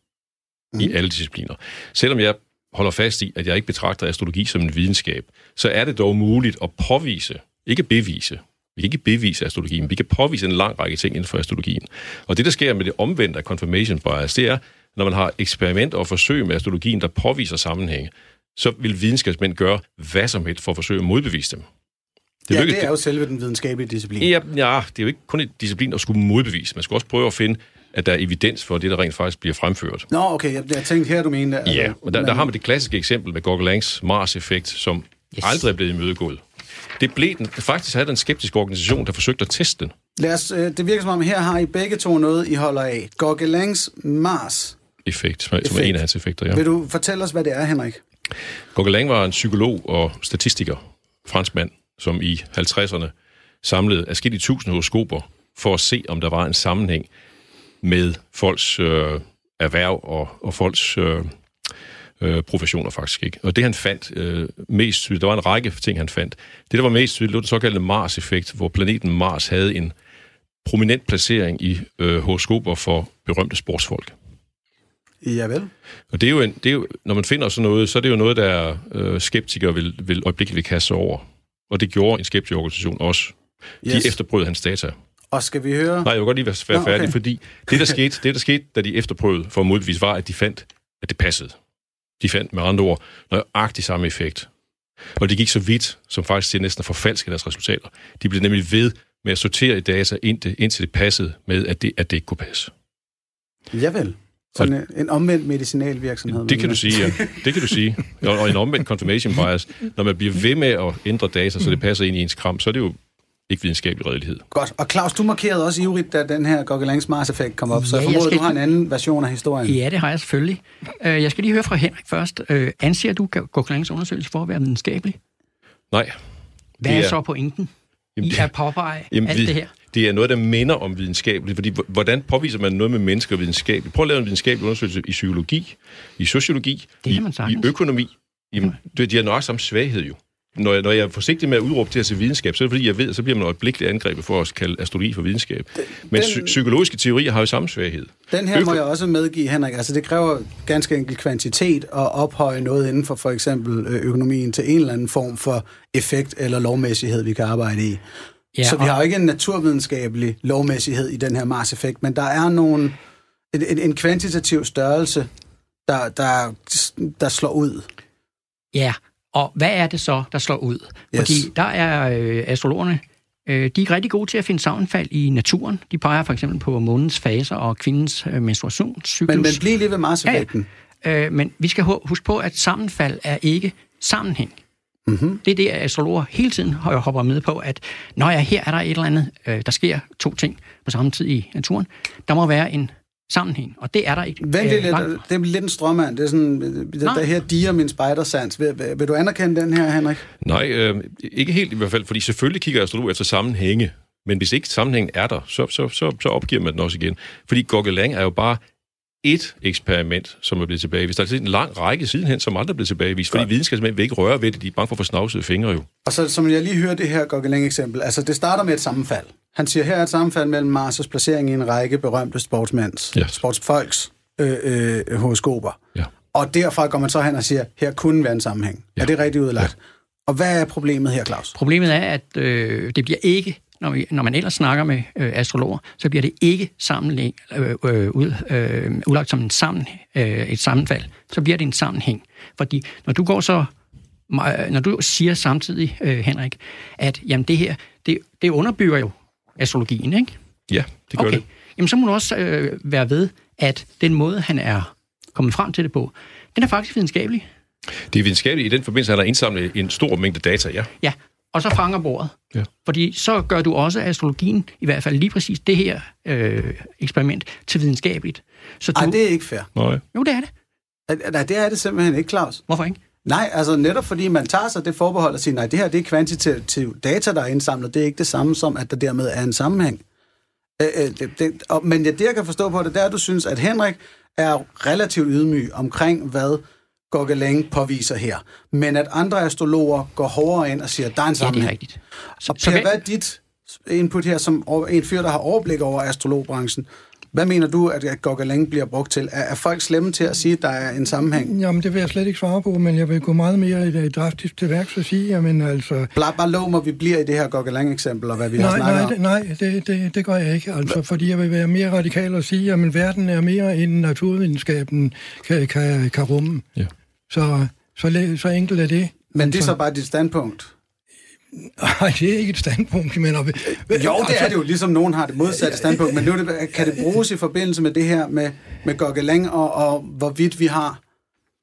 Mm. I alle discipliner. Selvom jeg holder fast i, at jeg ikke betragter astrologi som en videnskab, så er det dog muligt at påvise, ikke bevise, vi kan ikke bevise astrologien, vi kan påvise en lang række ting inden for astrologien. Og det, der sker med det omvendte af confirmation bias, det er, når man har eksperimenter og forsøg med astrologien, der påviser sammenhænge, så vil videnskabsmænd gøre hvad som helst for at forsøge at modbevise dem. Ja, lykkes- det er jo selve den videnskabelige disciplin. Ja, ja, det er jo ikke kun et disciplin at skulle modbevise. Man skal også prøve at finde, at der er evidens for det, der rent faktisk bliver fremført. Nå, okay, jeg, jeg tænkte her, du mente... altså, Ja, og der, der har man det klassiske eksempel med Gauguins Mars-effekt, som yes. aldrig er blevet imødegået. Det blev den, faktisk havde den skeptiske organisation, der forsøgte at teste den. Lad os, øh, det virker som om, her har I begge to noget, I holder af. Gauguins Mars. Effekt, som, som er Effekt. en af hans effekter, ja. Vil du fortælle os, hvad det er, Henrik? Gauguin var en psykolog og statistiker, franskmand, som i 50'erne samlede afskillige tusind horoskoper for at se, om der var en sammenhæng med folks øh, erhverv og, og folks øh, øh, professioner faktisk ikke. Og det han fandt øh, mest tydeligt, der var en række ting, han fandt. Det, der var mest tydeligt, det var den såkaldte Mars-effekt, hvor planeten Mars havde en prominent placering i øh, horoskoper for berømte sportsfolk. Ja vel. Og det er jo, en, det er jo, når man finder sådan noget, så er det jo noget, der øh, skeptikere vil, vil øjeblikkeligt kaste sig over. Og det gjorde en skeptikerorganisation også. De Yes. efterprøvede hans data. Og skal vi høre... Nej, jeg vil godt lige være, være Nå, færdig, okay. fordi det der, skete, det, der skete, da de efterprøvede for at modbevise, var, at de fandt, at det passede. De fandt med andre ord nøjagtig samme effekt. Og det gik så vidt, som faktisk til næsten at forfalske deres resultater. De blev nemlig ved med at sortere i data, indtil, indtil det passede med, at det, at det ikke kunne passe. Ja vel. Sådan en, en omvendt medicinalvirksomhed. Det kan du sige, ja. Det kan du sige. Og, og en omvendt confirmation bias, når man bliver ved med at ændre data, så det passer ind i ens kram, så er det jo ikke videnskabelig redelighed. Godt. Og Claus, du markerede også ivrigt, da den her Gauguins Mars-effekt kom op, så Ja, jeg jeg formoder, skal- du har en anden version af historien. Ja, det har jeg selvfølgelig. Øh, Jeg skal lige høre fra Henrik først. Øh, Anser du Gauguins undersøgelse for at være videnskabelig? Nej. Hvad Det er er- så pointen Jamen, i det- at påpege Jamen, alt vi- det her? Det er noget, der minder om videnskabeligt, fordi hvordan påviser man noget med mennesker videnskabeligt? Prøv at lave en videnskabelig undersøgelse i psykologi, i sociologi, Det i, i økonomi. Jamen, det, de har nok samme svaghed jo. Når jeg, når jeg er forsigtig med at udråbe det her til videnskab, så er det fordi, jeg ved, at så bliver man øjeblikkeligt angrebet for at kalde astrologi for videnskab. Men den- psy- psykologiske teorier har jo samme svaghed. Den her må Øko- jeg også medgive, Henrik. Altså, det kræver ganske enkelt kvantitet at ophøje noget inden for for eksempel øh, økonomien til en eller anden form for effekt eller lovmæssighed, vi kan arbejde i. Ja, så vi har jo ikke en naturvidenskabelig lovmæssighed i den her Mars-effekt, men der er nogle, en, en, en kvantitativ størrelse, der, der, der slår ud. Ja, og hvad er det så, der slår ud? Yes. Fordi der er øh, astrologerne, øh, de er rigtig gode til at finde sammenfald i naturen. De peger for eksempel på månens faser og kvindens øh, menstruationscyklus. Men, men bliv lige ved Mars-effekten. Øh, men vi skal hu- huske på, at sammenfald er ikke sammenhæng. Mm-hmm. Det er det, astrologer hele tiden har- hopper med på, at når jeg her er der et eller andet, øh, der sker to ting på samme tid i naturen, der må være en sammenhæng, og det er der ikke. Vent øh, lidt, langt- det er lidt en strømmand. Det er sådan, der, Nej. der her diger min spejdersans. Vil, vil, vil du anerkende den her, Henrik? Nej, øh, ikke helt i hvert fald, fordi selvfølgelig kigger astrolog efter sammenhænge, men hvis ikke sammenhængen er der, så, så, så, så opgiver man den også igen. Fordi Gauguin er jo bare et eksperiment, som er blevet tilbagevist. Der er en lang række sidenhen, som aldrig er blevet tilbagevist, fordi videnskabsmænd vil ikke røre ved det. De er bange for at få snavsede fingre jo. Og så som jeg lige hørte det her Gauguin-eksempel, altså det starter med et sammenfald. Han siger, her er et sammenfald mellem Mars' placering i en række berømte sportsmænds, Ja. sportsfolks øh, øh, horoskoper. Ja. Og derfra går man så hen og siger, her kunne være en sammenhæng. Ja. Er det rigtigt udlagt? Ja. Og hvad er problemet her, Claus? Problemet er, at øh, det bliver ikke, når, vi, når man ellers snakker med øh, astrologer, så bliver det ikke sammenlæg, øh, øh, ud, øh, udlagt som en sammen, øh, et sammenfald. Så bliver det en sammenhæng. Fordi når du går så meget- når du siger samtidig, øh, Henrik, at jamen, det her, det, det underbygger jo astrologien, ikke? Ja, det gør okay. det. Jamen, så må du også øh, være ved, at den måde, han er kommet frem til det på, den er faktisk videnskabelig. Det er videnskabeligt. I den forbindelse har der indsamlet en stor mængde data, ja. Ja, og så fanger bordet. Ja. Fordi så gør du også astrologien, i hvert fald lige præcis det her øh, eksperiment, til videnskabeligt. Så du... Nej, det er ikke fair. Nej. Jo, det er det. Nej, det er det simpelthen ikke, Claus. Hvorfor ikke? Nej, altså netop fordi man tager sig det forbehold og siger, nej, det her det er kvantitativ data, der er indsamlet. Det er ikke det samme som, at der dermed er en sammenhæng. Øh, øh, det, det, og, men det, det, jeg kan forstå på det, det er, at du synes, at Henrik er relativt ydmyg omkring, hvad Gauguin påviser her. Men at andre astrologer går hårdere ind og siger, at der er en Ja, det er sammenhæng. rigtigt. Og Per, hvad er dit input her som en fyr, der har overblik over astrologbranchen? Hvad mener du, at Gauguin bliver brugt til? Er, er folk slemme til at sige, at der er en sammenhæng? Jamen, det vil jeg slet ikke svare på, men jeg vil gå meget mere i det drastisk til værks og sige, jamen altså... Bare, bare lov mig, vi bliver i det her Gauguin-eksempel, og hvad vi har Nej, snakket nej, om. det, nej det, det, det gør jeg ikke, altså, fordi jeg vil være mere radikal og sige, at verden er mere end naturvidenskaben kan, kan, kan rumme. Ja. Så, så, så enkelt er det. Men det er så bare dit standpunkt. Nej, det er ikke et standpunkt, men... Jo, det er det jo, ligesom nogen har det modsatte standpunkt, men nu det, kan det bruges i forbindelse med det her med, med Gauguin og, og hvorvidt vi har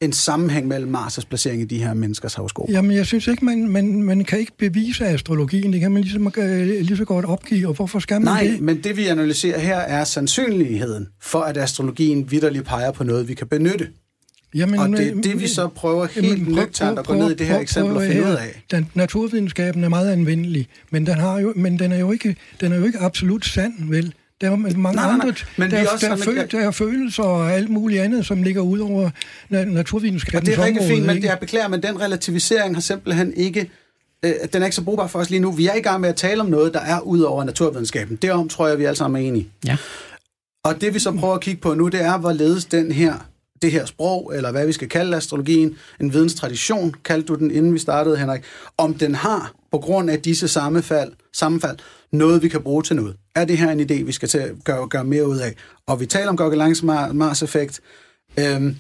en sammenhæng mellem Mars' placering i de her menneskers horoskop? Jamen, jeg synes ikke, man, man, man kan ikke bevise astrologien. Det kan man ligesom, øh, lige så godt opgive, og hvorfor skal man Nej, det? men det vi analyserer her er sandsynligheden for, at astrologien vidderligt peger på noget, vi kan benytte. Jamen, Og det er det, vi så prøver Jamen, helt prøv- nøgternt at gå ned i det her prøv- eksempel prøv og finde ud af. Den, naturvidenskaben er meget anvendelig, men den, har jo, men den, er, jo ikke, den er jo ikke absolut sand, vel? Der er mange Nej, nej, nej. andre, Men der, er er også der, er føl, at- der er følelser og alt muligt andet, som ligger ud over na- Og naturvidenskabens det er rigtig område, fint, men ikke? det er beklager, men den relativisering har simpelthen ikke... Øh, den er ikke så brugbar for os lige nu. Vi er i gang med at tale om noget, der er ud over naturvidenskaben. Derom tror jeg, vi alle sammen er enige. Ja. Og det vi så prøver at kigge på nu, det er, hvorledes den her, det her sprog, eller hvad vi skal kalde astrologien, en videnstradition, kaldte du den, inden vi startede, Henrik, om den har, på grund af disse sammenfald, sammenfald noget, vi kan bruge til noget. Er det her en idé, vi skal til at gøre, gøre mere ud af? Og vi taler om Gauguins Mars-effekt, øhm,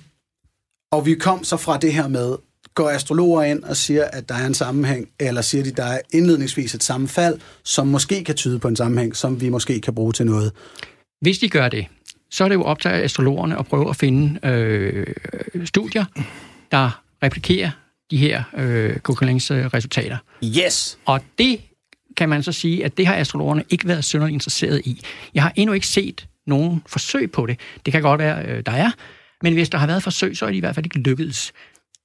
og vi kom så fra det her med, går astrologer ind og siger, at der er en sammenhæng, eller siger de, der er indledningsvis et sammenfald, som måske kan tyde på en sammenhæng, som vi måske kan bruge til noget. Hvis de gør det, så er det jo op til astrologerne at prøve at finde øh, studier, der replikerer de her øh, Gauguins øh, resultater. Yes! Og det kan man så sige, at det har astrologerne ikke været synderligt interesseret i. Jeg har endnu ikke set nogen forsøg på det. Det kan godt være, øh, der er, men hvis der har været forsøg, så er de i hvert fald ikke lykkedes.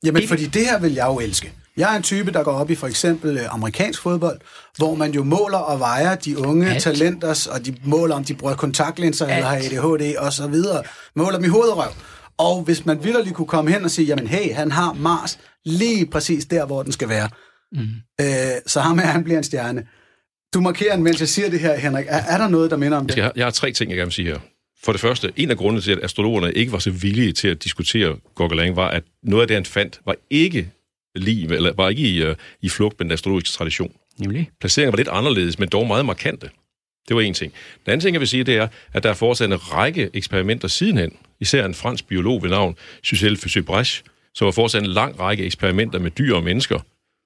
Jamen, Det- fordi det her vil jeg jo elske. Jeg er en type, der går op i for eksempel øh, amerikansk fodbold, hvor man jo måler og vejer de unge Alt. talenters, og de måler, om de bruger kontaktlinser eller har Alt. ADHD og så videre. Måler dem i hovedrøv. Og hvis man vildt kunne komme hen og sige, jamen hey, han har Mars lige præcis der, hvor den skal være. Mm. Øh, så ham her, han bliver en stjerne. Du markerer, mens jeg siger det her, Henrik. Er, er der noget, der minder om det? Jeg har, jeg har tre ting, jeg gerne vil sige her. For det første, en af grundene til, at astrologerne ikke var så villige til at diskutere Gauguin, var, at noget af det, han fandt, var ikke lige, eller var ikke i, uh, i flugt med den astrologiske tradition. Nemlig. Placeringen var lidt anderledes, men dog meget markante. Det var en ting. Den anden ting, jeg vil sige, det er, at der er foretaget en række eksperimenter sidenhen. Især en fransk biolog ved navn Cyril Fusé-Bresch, som har foretaget en lang række eksperimenter med dyr og mennesker.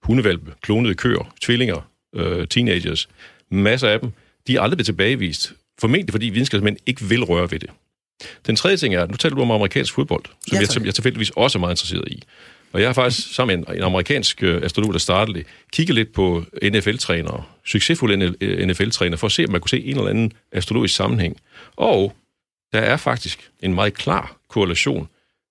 Hundevalpe, klonede køer, tvillinger, øh, teenagers. Masser af dem. De er aldrig blevet tilbagevist. Formentlig fordi videnskabsmænd ikke vil røre ved det. Den tredje ting er, nu taler du om amerikansk fodbold, som Ja, jeg, jeg tilfældigvis også er meget interesseret i. Og jeg har faktisk sammen med en, en amerikansk øh, astrolog, der startede det, kigget lidt på NFL-trænere, succesfulde NFL-trænere, for at se, om man kunne se en eller anden astrologisk sammenhæng. Og der er faktisk en meget klar korrelation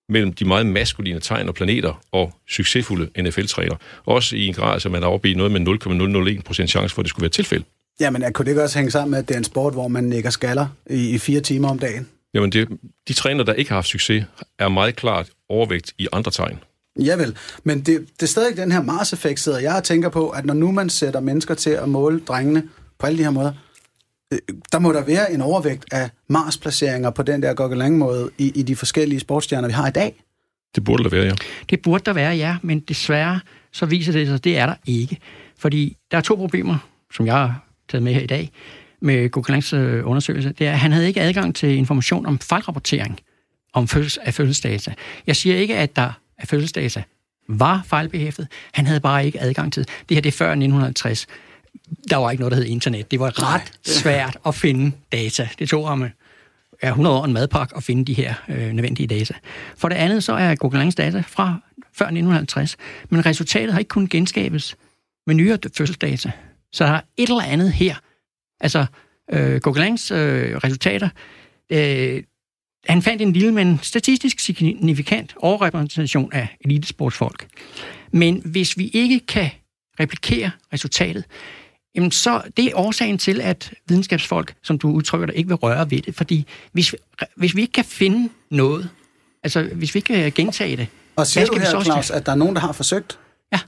mellem de meget maskuline tegn og planeter og succesfulde NFL-trænere. Også i en grad, så man er oppe i noget med 0,001 procent chance for, at det skulle være tilfælde. Jamen, kunne det ikke også hænge sammen med, at det er en sport, hvor man nikker skaller i, i fire timer om dagen? Jamen, det, de trænere, der ikke har haft succes, er meget klart overvægt i andre tegn. Ja vel, men det, det er stadig den her Mars-effekt, sidder jeg tænker på, at når nu man sætter mennesker til at måle drengene på alle de her måder, øh, der må der være en overvægt af Mars-placeringer på den der Gokkelang-måde i, i de forskellige sportsstjerner, vi har i dag. Det burde der være, ja. Det burde der være, ja, men desværre så viser det sig, at det er der ikke. Fordi der er to problemer, som jeg har taget med her i dag, med Gokkelangs øh, undersøgelse. Det er, at han havde ikke adgang til information om fejlrapportering om fødsels, af fødselsdata. Jeg siger ikke, at der af fødselsdata var fejlbehæftet. Han havde bare ikke adgang til det. her det er før 1950. Der var ikke noget, der hed internet. Det var ret svært at finde data. Det tog ham er 100 år en madpakke at finde de her øh, nødvendige data. For det andet så er Google Langs data fra før 1950, men resultatet har ikke kunnet genskabes med nyere fødselsdata. Så der er et eller andet her. Altså, øh, Google Langs øh, resultater, øh, han fandt en lille, men statistisk signifikant overrepræsentation af elitesportsfolk. Men hvis vi ikke kan replikere resultatet, jamen så det er årsagen til, at videnskabsfolk, som du udtrykker det, ikke vil røre ved det. Fordi hvis, hvis vi ikke kan finde noget, altså hvis vi ikke kan gentage det... Og siger du her, Claus, at der er nogen, der har forsøgt? Ja,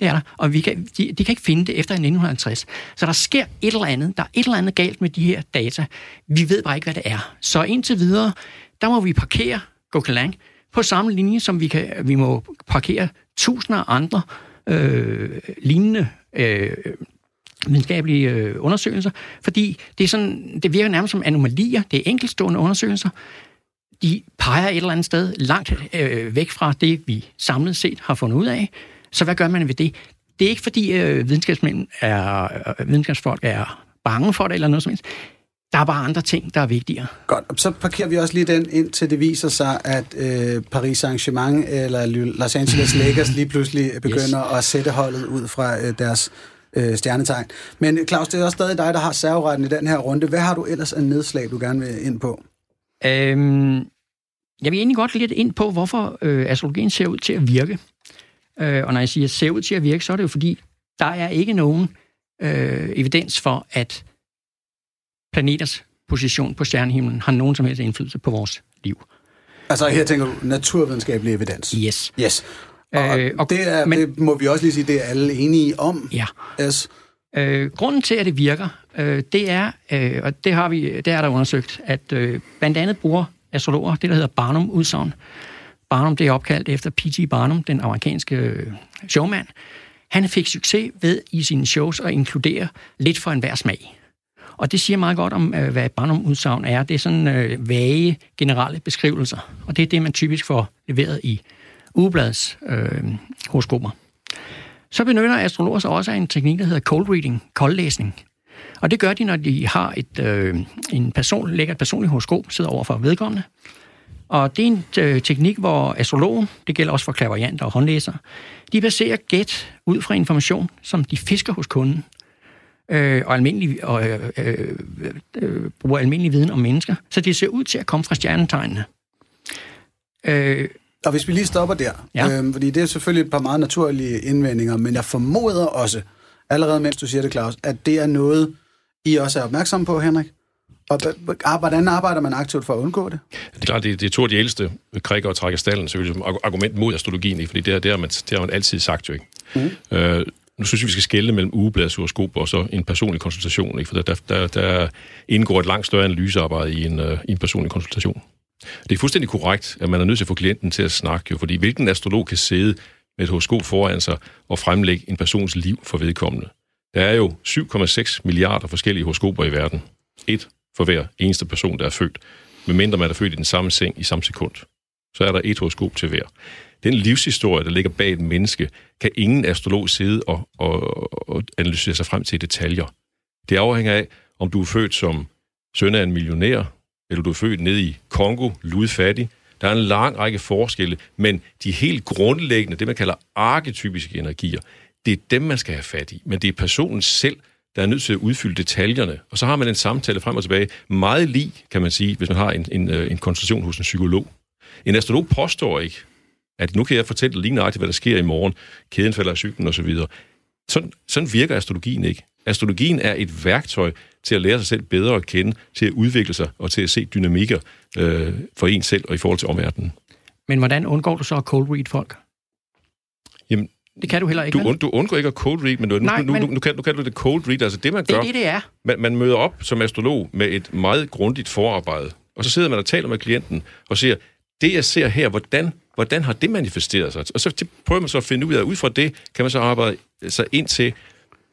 det er der. Og vi kan, de, de kan ikke finde det efter 1950. Så der sker et eller andet. Der er et eller andet galt med de her data. Vi ved bare ikke, hvad det er. Så indtil videre, der må vi parkere Gokelang på samme linje, som vi, kan, vi må parkere tusinder af andre øh, lignende øh, videnskabelige øh, undersøgelser, fordi det, er sådan, det virker nærmest som anomalier, det er enkeltstående undersøgelser, de peger et eller andet sted langt øh, væk fra det, vi samlet set har fundet ud af. Så hvad gør man ved det? Det er ikke fordi øh, videnskabsmænd er, øh, videnskabsfolk er bange for det eller noget som helst. Der er bare andre ting, der er vigtigere. Godt, så parkerer vi også lige den ind, til det viser sig, at øh, Paris Saint-Germain eller Los Angeles Lakers lige pludselig begynder yes. at sætte holdet ud fra øh, deres øh, stjernetegn. Men Claus, det er også stadig dig, der har serveretten i den her runde. Hvad har du ellers af nedslag, du gerne vil ind på? Øhm, jeg vil egentlig godt lidt ind på, hvorfor øh, astrologien ser ud til at virke. Øh, og når jeg siger ser ud til at virke, så er det jo fordi, der er ikke nogen øh, evidens for, at planeters position på stjernehimlen har nogen som helst indflydelse på vores liv. Altså her tænker du naturvidenskabelig evidens? Yes. Yes. Og, øh, og det, er, men, det må vi også lige sige, det er alle enige om. Ja. Yes. Øh, grunden til, at det virker, øh, det er, øh, og det har vi, det er der undersøgt, at øh, blandt andet bruger astrologer det, der hedder Barnum-udsagn. Barnum, det er opkaldt efter P.T. Barnum, den amerikanske øh, showman. Han fik succes ved i sine shows at inkludere lidt for enhver smag. Og det siger meget godt om, øh, hvad Barnum-udsagn er. Det er sådan øh, vage, generelle beskrivelser. Og det er det, man typisk får leveret i ugebladets øh, horoskoper. Så benytter astrologer sig også af en teknik, der hedder cold reading, koldlæsning. Og det gør de, når de har et, øh, en person, lægger et personligt horoskop, sidder over for vedkommende. Og det er en øh, teknik, hvor astrologen, det gælder også for klaverjanter og håndlæsere, de baserer gæt ud fra information, som de fisker hos kunden, øh, og, almindelig, og øh, øh, øh, bruger almindelig viden om mennesker, så det ser ud til at komme fra stjernetegnene. Øh, og hvis vi lige stopper der, ja. øhm, fordi det er selvfølgelig et par meget naturlige indvendinger, men jeg formoder også, allerede mens du siger det, Claus, at det er noget, I også er opmærksomme på, Henrik? Og hvordan arbejder man aktivt for at undgå det? Det er klart, det, det er to af de ældste krikker og trækker stallen, selvfølgelig som argument mod astrologien, fordi det, det, har man, det har man altid sagt jo ikke. Mm. Øh, nu synes jeg, vi skal skelne mellem ugebladshoroskop og så en personlig konsultation, ikke? for der, der, der indgår et langt større analysearbejde i en, uh, i en personlig konsultation. Det er fuldstændig korrekt, at man er nødt til at få klienten til at snakke, jo, fordi hvilken astrolog kan sidde med et horoskop foran sig og fremlægge en persons liv for vedkommende? Der er jo 7,6 milliarder forskellige horoskoper i verden. Et for hver eneste person, der er født. Medmindre man er født i den samme seng i samme sekund. Så er der et horoskop til hver. Den livshistorie, der ligger bag et menneske, kan ingen astrolog sidde og, og, og analysere sig frem til i detaljer. Det afhænger af, om du er født som søn af en millionær, eller du er født nede i Kongo, ludfattig. Der er en lang række forskelle, men de helt grundlæggende, det man kalder arketypiske energier, det er dem, man skal have fat i. Men det er personen selv, der er nødt til at udfylde detaljerne. Og så har man en samtale frem og tilbage. Meget lig, kan man sige, hvis man har en, en, øh, en konsultation hos en psykolog. En astrolog påstår ikke, at nu kan jeg fortælle lige nøjagtigt, hvad der sker i morgen. Kæden falder af cyklen osv. Sådan, sådan virker astrologien ikke. Astrologien er et værktøj til at lære sig selv bedre at kende, til at udvikle sig og til at se dynamikker øh, for en selv og i forhold til omverdenen. Men hvordan undgår du så at cold read folk? Jamen, Det kan du heller ikke, Du, und, du undgår ikke at cold read, men du, Nej, nu, nu, men- nu, nu, kan, nu kan du det cold read. Altså det, man Det gør, er det, det er. man, man møder op som astrolog med et meget grundigt forarbejde, og så sidder man og taler med klienten og siger, det jeg ser her, hvordan, hvordan har det manifesteret sig? Og så prøver man så at finde ud af, ud fra det kan man så arbejde sig ind til,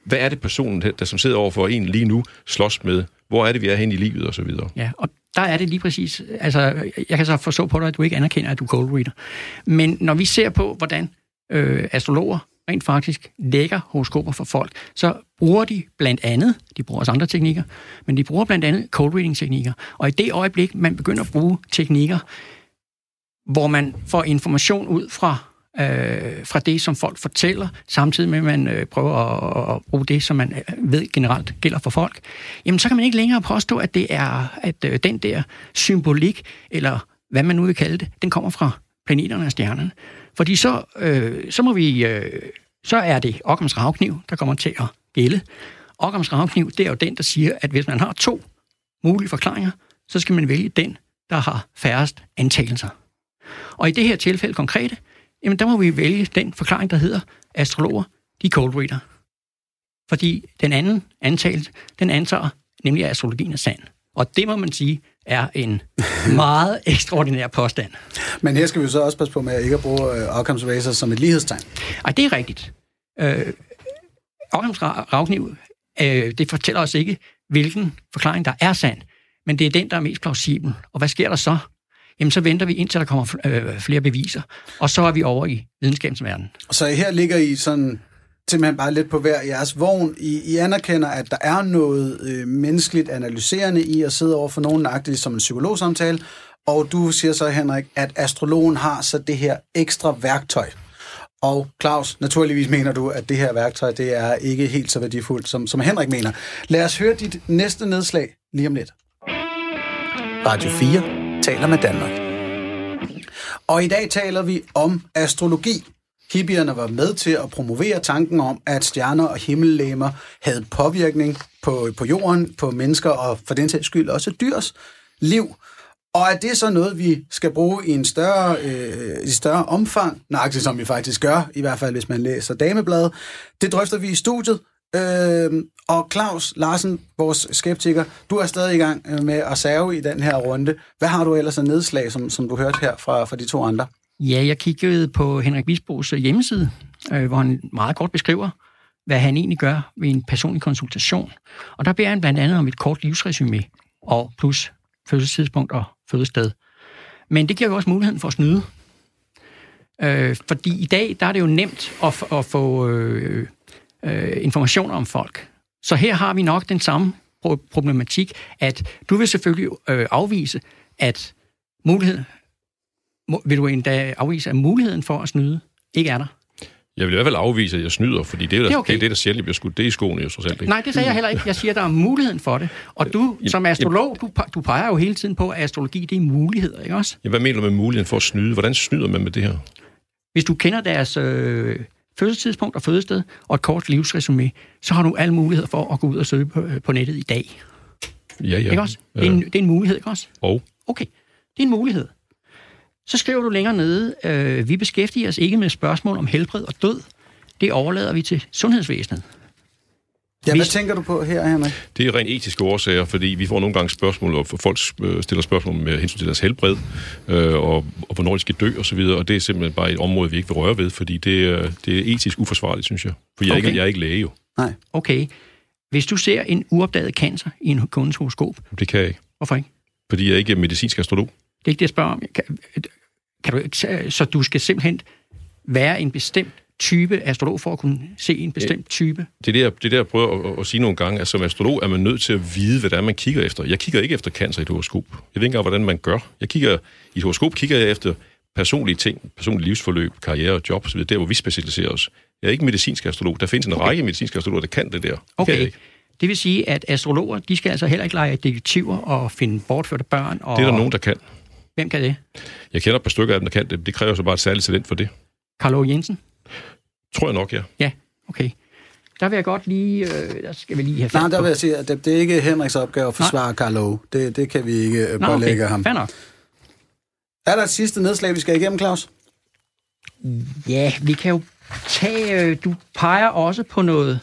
hvad er det personen, der som sidder over for en lige nu, slås med? Hvor er det, vi er hen i livet, og så videre. Ja, og der er det lige præcis, altså jeg kan så forstå på dig, at du ikke anerkender, at du er cold reader. Men når vi ser på, hvordan øh, astrologer rent faktisk lægger horoskoper for folk, så bruger de blandt andet, de bruger også andre teknikker, men de bruger blandt andet cold reading teknikker. Og i det øjeblik, man begynder at bruge teknikker, hvor man får information ud fra, øh, fra det, som folk fortæller, samtidig med, at man øh, prøver at, at bruge det, som man øh, ved generelt gælder for folk, jamen så kan man ikke længere påstå, at det er at øh, den der symbolik, eller hvad man nu vil kalde det, den kommer fra planeterne og stjernerne. Fordi så, øh, så må vi, øh, så er det Ockhams ravkniv, der kommer til at gælde. Ockhams ravkniv, det er jo den, der siger, at hvis man har to mulige forklaringer, så skal man vælge den, der har færrest antagelser. Og i det her tilfælde konkrete, jamen der må vi vælge den forklaring, der hedder astrologer, de cold reader. Fordi den anden antagelse, den antager nemlig, at astrologien er sand. Og det må man sige er en meget ekstraordinær påstand. Men her skal vi så også passe på med ikke at bruge øh, Occam's Razor som et lighedstegn. Ej, det er rigtigt. Øh, Ockhams ra- ravkniv, øh, det fortæller os ikke, hvilken forklaring, der er sand, men det er den, der er mest plausibel. Og hvad sker der så? Jamen, så venter vi indtil der kommer øh, flere beviser, og så er vi over i videnskabens verden. Så her ligger I sådan simpelthen bare lidt på hver jeres vogn. I, I anerkender, at der er noget øh, menneskeligt analyserende i at sidde over for nogen nøjagtigt som en psykologsamtale, og du siger så, Henrik, at astrologen har så det her ekstra værktøj. Og Claus, naturligvis mener du, at det her værktøj, det er ikke helt så værdifuldt, som, som Henrik mener. Lad os høre dit næste nedslag lige om lidt. Radio 4 taler med Danmark. Og i dag taler vi om astrologi. Hippierne var med til at promovere tanken om, at stjerner og himmellegemer havde påvirkning på, på jorden, på mennesker og for den sags skyld også dyrs liv. Og er det så noget, vi skal bruge i en større, øh, i større omfang, nøjagtigt som vi faktisk gør, i hvert fald hvis man læser Damebladet, det drøfter vi i studiet. Øh, og Claus Larsen, vores skeptiker, du er stadig i gang øh, med at save i den her runde. Hvad har du ellers af nedslag, som, som du hørte her fra, fra de to andre? Ja, jeg kiggede på Henrik Bisbos øh, hjemmeside, øh, hvor han meget kort beskriver, hvad han egentlig gør ved en personlig konsultation. Og der beder han blandt andet om et kort livsresumé, og plus fødselstidspunkt og fødested. Men det giver jo også muligheden for at snyde. Øh, fordi i dag, der er det jo nemt at, f- at få øh, øh, informationer om folk. Så her har vi nok den samme pro- problematik, at du vil selvfølgelig øh, afvise, at muligheden, må, vil du endda afvise, at muligheden for at snyde ikke er der? Jeg vil i hvert fald afvise, at jeg snyder, fordi det er, Det er okay. det, er det, der sjældent bliver skudt. Det er i skoene jo trods alt ikke. Nej, det sagde jeg heller ikke. Jeg siger, at der er muligheden for det. Og du, som astrolog, du, du peger jo hele tiden på, at astrologi, det er muligheder, ikke også? Ja, hvad mener du med muligheden for at snyde? Hvordan snyder man med det her? Hvis du kender deres øh, fødselstidspunkt og fødested og et kort livsresumé, så har du alle muligheder for at gå ud og søge på, øh, på nettet i dag. Ja, ja. Ikke også? Det er, en, det er en mulighed, ikke også? Og Okay, det er en mulighed. Så skriver du længere nede, øh, vi beskæftiger os ikke med spørgsmål om helbred og død. Det overlader vi til sundhedsvæsenet. Ja, hvad tænker du på her, Henrik? det er rent etiske årsager, fordi vi får nogle gange spørgsmål, og folk øh, stiller spørgsmål med hensyn til deres helbred, øh, og, og hvornår de skal dø osv., og, og det er simpelthen bare et område, vi ikke vil røre ved, fordi det, er- det er etisk uforsvarligt, synes jeg. For jeg, er Okay. ikke, jeg er ikke læge jo. Nej. Okay, hvis du ser en uopdaget cancer i en kundes horoskop, Det kan jeg ikke, hvorfor ikke? fordi jeg ikke er medicinsk astrolog. Det er ikke det, jeg spørger om. Kan, kan du, så du skal simpelthen være en bestemt type astrolog for at kunne se en bestemt type? Det er det, jeg, det er det, jeg prøver at, at, sige nogle gange, at som astrolog er man nødt til at vide, hvad det er, man kigger efter. Jeg kigger ikke efter cancer i et horoskop. Jeg ved ikke engang, hvordan man gør. Jeg kigger, I et horoskop kigger jeg efter personlige ting, personlige livsforløb, karriere og job osv., der hvor vi specialiserer os. Jeg er ikke medicinsk astrolog. Der findes en okay. række medicinske astrologer, der kan det der. Det Okay, ikke. det vil sige, at astrologer, de skal altså heller ikke lege detektiver og finde bortførte børn. Og Det er der nogen, der kan. Hvem kan det? Jeg kender et par stykker af dem, der kan det. Det kræver så bare et særligt talent for det. Aage Jensen? Tror jeg nok, ja. Ja, okay. Der vil jeg godt lige... Øh, der skal vi lige have Nej, der vil jeg sige, at det, det er ikke Henriks opgave at forsvare Karl Ove. Det, det kan vi ikke øh, pålægge okay. ham. Fair nok. Er der et sidste nedslag, vi skal igennem, Claus? Ja, vi kan jo tag, øh, du peger også på noget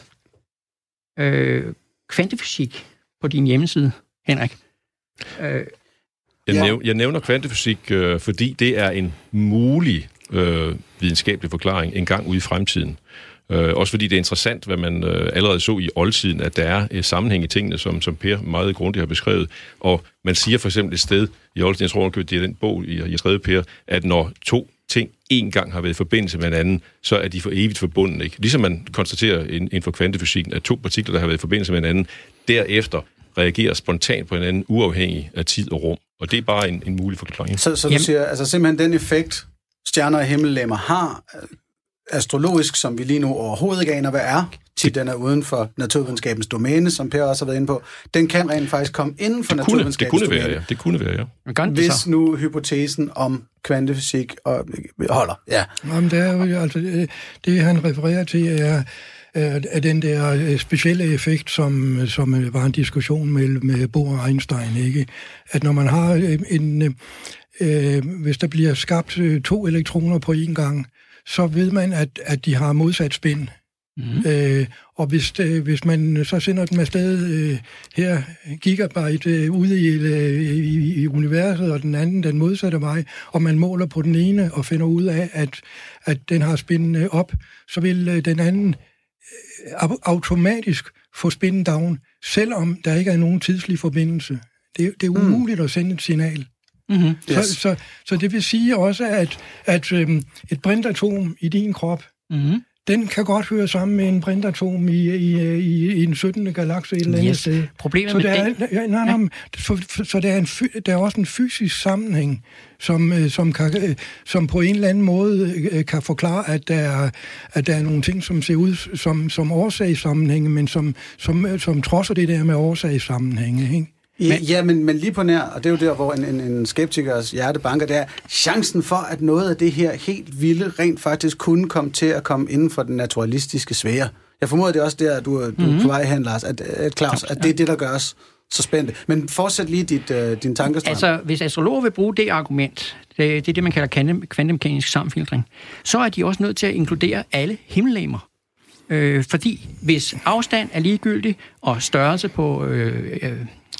øh, kvantefysik på din hjemmeside, Henrik. Øh, Jeg, Ja. næv, jeg nævner kvantefysik, øh, fordi det er en mulig øh, videnskabelig forklaring en gang ude i fremtiden. Øh, også fordi det er interessant, hvad man øh, allerede så i oldtiden, at der er øh, sammenhæng i tingene, som, som Per meget grundigt har beskrevet. Og man siger for eksempel et sted i oldtiden, jeg tror, det er den bog, I har skrevet, Per, at når to ting en gang har været i forbindelse med hinanden, så er de for evigt forbundet. Ikke? Ligesom man konstaterer inden for kvantefysikken, at to partikler, der har været i forbindelse med hinanden, derefter reagerer spontant på hinanden, uafhængig af tid og rum. Og det er bare en, en mulig forklaring. Så, så du Jamen- siger, altså simpelthen den effekt, stjerner og himmellemmer har, øh, astrologisk, som vi lige nu overhovedet ikke aner, hvad er, til den er uden for naturvidenskabens domæne, som Per også har været inde på, den kan rent faktisk komme inden for Det kunne, det naturvidenskabens kunne være, domæne. ja. Det kunne være, ja. men gør det Hvis så? nu hypotesen om kvantefysik og, holder. Ja. Jamen, det, er jo, altså, det, det, han refererer til, er, er, er den der øh, specielle effekt, som, som øh, var en diskussion med Bohr og Einstein, ikke? At når man har en... øh, Øh, hvis der bliver skabt øh, to elektroner på én gang, så ved man, at, at de har modsat spin. Mm. Øh, og hvis, det, hvis man så sender dem afsted øh, her gigabyte øh, ude i, øh, i, i universet, og den anden den modsatte vej, og man måler på den ene og finder ud af, at, at den har spin øh, op, så vil øh, den anden øh, au- automatisk få spin down, selvom der ikke er nogen tidslig forbindelse. Det, det er umuligt mm. at sende et signal. Mm-hmm. Yes. Så, så, så det vil sige også, at, at øhm, et brintatom i din krop, Mm-hmm. den kan godt høre sammen med en brintatom i, i, i, i en 17. galakse et eller andet Yes. sted. Problemet Så med der er, det... ja, nej, nej, for, for, så der er, en, der er også en fysisk sammenhæng, som, øh, som, kan, øh, som på en eller anden måde øh, kan forklare, at der, er, at der er nogle ting, som ser ud som, som årsagssammenhænge, men som, som, som trodser det der med årsagssammenhænge. Ikke? Men, ja, men, men lige på nær, og det er jo der, hvor en, en, en skeptikers hjerte banker, det er chancen for, at noget af det her helt vilde rent faktisk kunne komme til at komme inden for den naturalistiske sfære. Jeg formoder, det er også der, du, du mm-hmm. er på vej hen, Lars, at, at Claus, at det er det, der gør os så spændte. Men fortsæt lige dit, uh, din tankestrøm. Altså, hvis astrologer vil bruge det argument, det, det er det, man kalder kvante- kvantemekanisk sammenfiltring, så er de også nødt til at inkludere alle himmellegemer. Øh, fordi hvis afstand er ligegyldig, og størrelse på øh,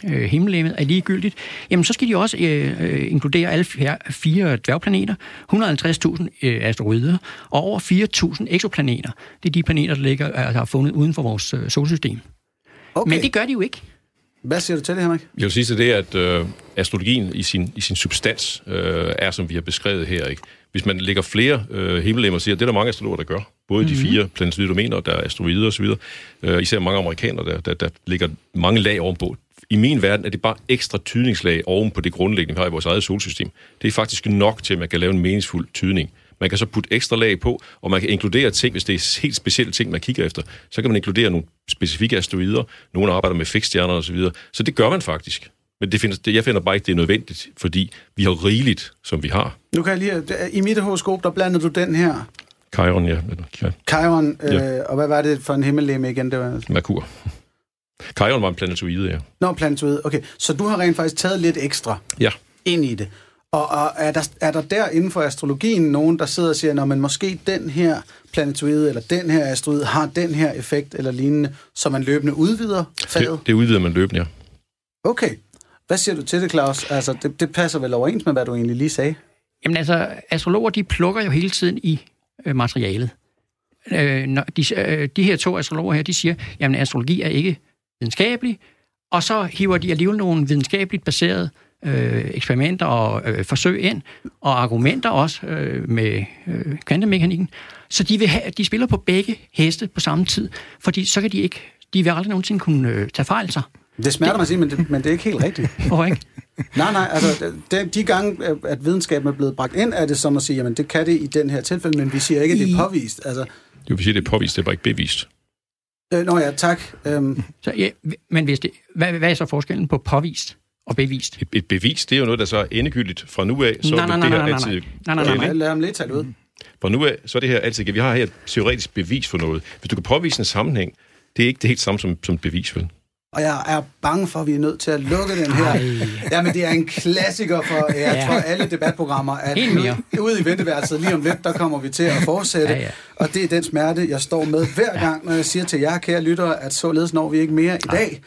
øh, himmellegemet er ligegyldigt, jamen så skal de også øh, øh, inkludere alle fire, fire dværgplaneter, 150.000 øh, asteroider og over 4.000 eksoplaneter. Det er de planeter, der ligger, der har fundet uden for vores øh, solsystem. okay. Men det gør de jo ikke. Hvad siger du til det, Henrik? Jeg vil sige til det, at øh, astrologien i sin, i sin substans øh, er, som vi har beskrevet her. Ikke? Hvis man lægger flere øh, himmellemmer og siger, det er der mange astrologer, der gør. Både mm-hmm. de fire planetoide domæner, der er asteroider osv. Øh, især mange amerikanere, der, der, der ligger mange lag ovenpå. I min verden er det bare ekstra tydningslag oven på det grundlæggende, vi har i vores eget solsystem. Det er faktisk nok til, at man kan lave en meningsfuld tydning. Man kan så putte ekstra lag på, og man kan inkludere ting, hvis det er helt specielle ting, man kigger efter. Så kan man inkludere nogle specifikke asteroider, nogle arbejder med fikstjerner osv. Så, videre. så det gør man faktisk. Men det finder, det, jeg finder bare ikke, det er nødvendigt, fordi vi har rigeligt, som vi har. Nu kan jeg lige... I mit horoskop, der blandede du den her. Chiron, ja. Chiron, øh, Ja. og hvad var det for en himmellemme igen? Det var... Merkur. Chiron var en planetoide, ja. Nå, planetoid. Okay, så du har rent faktisk taget lidt ekstra Ja. ind i det. Og, og er, der, er der der inden for astrologien nogen, der sidder og siger, når man måske den her planetoide eller den her asteroid har den her effekt eller lignende, så man løbende udvider faget? Det, det udvider man løbende, ja. Okay. Hvad siger du til det, Claus? Altså, det, det passer vel overens med, hvad du egentlig lige sagde? Jamen altså, astrologer, de plukker jo hele tiden i øh, materialet. Øh, når de, øh, de her to astrologer her, de siger, jamen astrologi er ikke videnskabelig, og så hiver de alligevel nogle videnskabeligt baserede øh, eksperimenter og øh, forsøg ind, og argumenter også øh, med øh, kvantemekanikken. Så de, vil have, de spiller på begge heste på samme tid, fordi så kan de ikke, de vil aldrig nogensinde kunne øh, tage fejl sig. Det smerter mig at sige, men det, men det er ikke helt rigtigt. Hvorfor ikke? Nej, nej, altså de, de gange, at videnskaben er blevet bragt ind, er det som at sige, jamen det kan det i den her tilfælde, men vi siger ikke, at det er påvist. Altså, Det vil sige, det er påvist, det er bare ikke bevist. Øh, nå ja, tak. Øhm, Så, ja, men hvis det, hvad, hvad er så forskellen på påvist og bevist? Et, et bevis, det er jo noget, der så er endegyldigt fra nu af. Så Nej, vil nej, det nej, her nej, altid nej. Nej, nej, nej, nej. lad, ham lidt tale ud. Fra nu af, så er det her altid Vi har her et teoretisk bevis for noget. Hvis du kan påvise en sammenhæng, det er ikke det helt samme som, som et bevis, vel? Og jeg er bange for, at vi er nødt til at lukke den her. Jamen, det er en klassiker for, jeg Ja. tror, alle debatprogrammer, at ude i venteværelset lige om lidt, der kommer vi til at fortsætte. Ja, ja. Og det er den smerte, jeg står med hver gang, når jeg siger til jer, kære lyttere, at således når vi ikke mere i dag.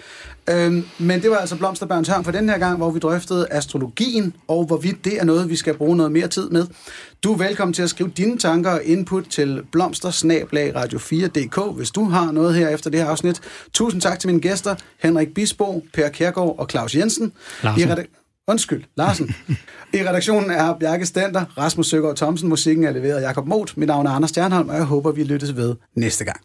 Øhm, men det var altså Blomsterbørns Hørn for den her gang, hvor vi drøftede astrologien, og hvorvidt det er noget, vi skal bruge noget mere tid med. Du er velkommen til at skrive dine tanker og input til blomstersnablag radio4.dk, hvis du har noget her efter det her afsnit. Tusind tak til mine gæster, Henrik Bisbo, Per Kærgaard og Claus Jensen. Larsen. I Undskyld, Larsen. I redaktionen er Bjarke Stenter, Rasmus Søgaard Thomsen, musikken er leveret af Jakob Moth. Mit navn er Anders Stjernholm, og jeg håber, vi lyttes ved næste gang.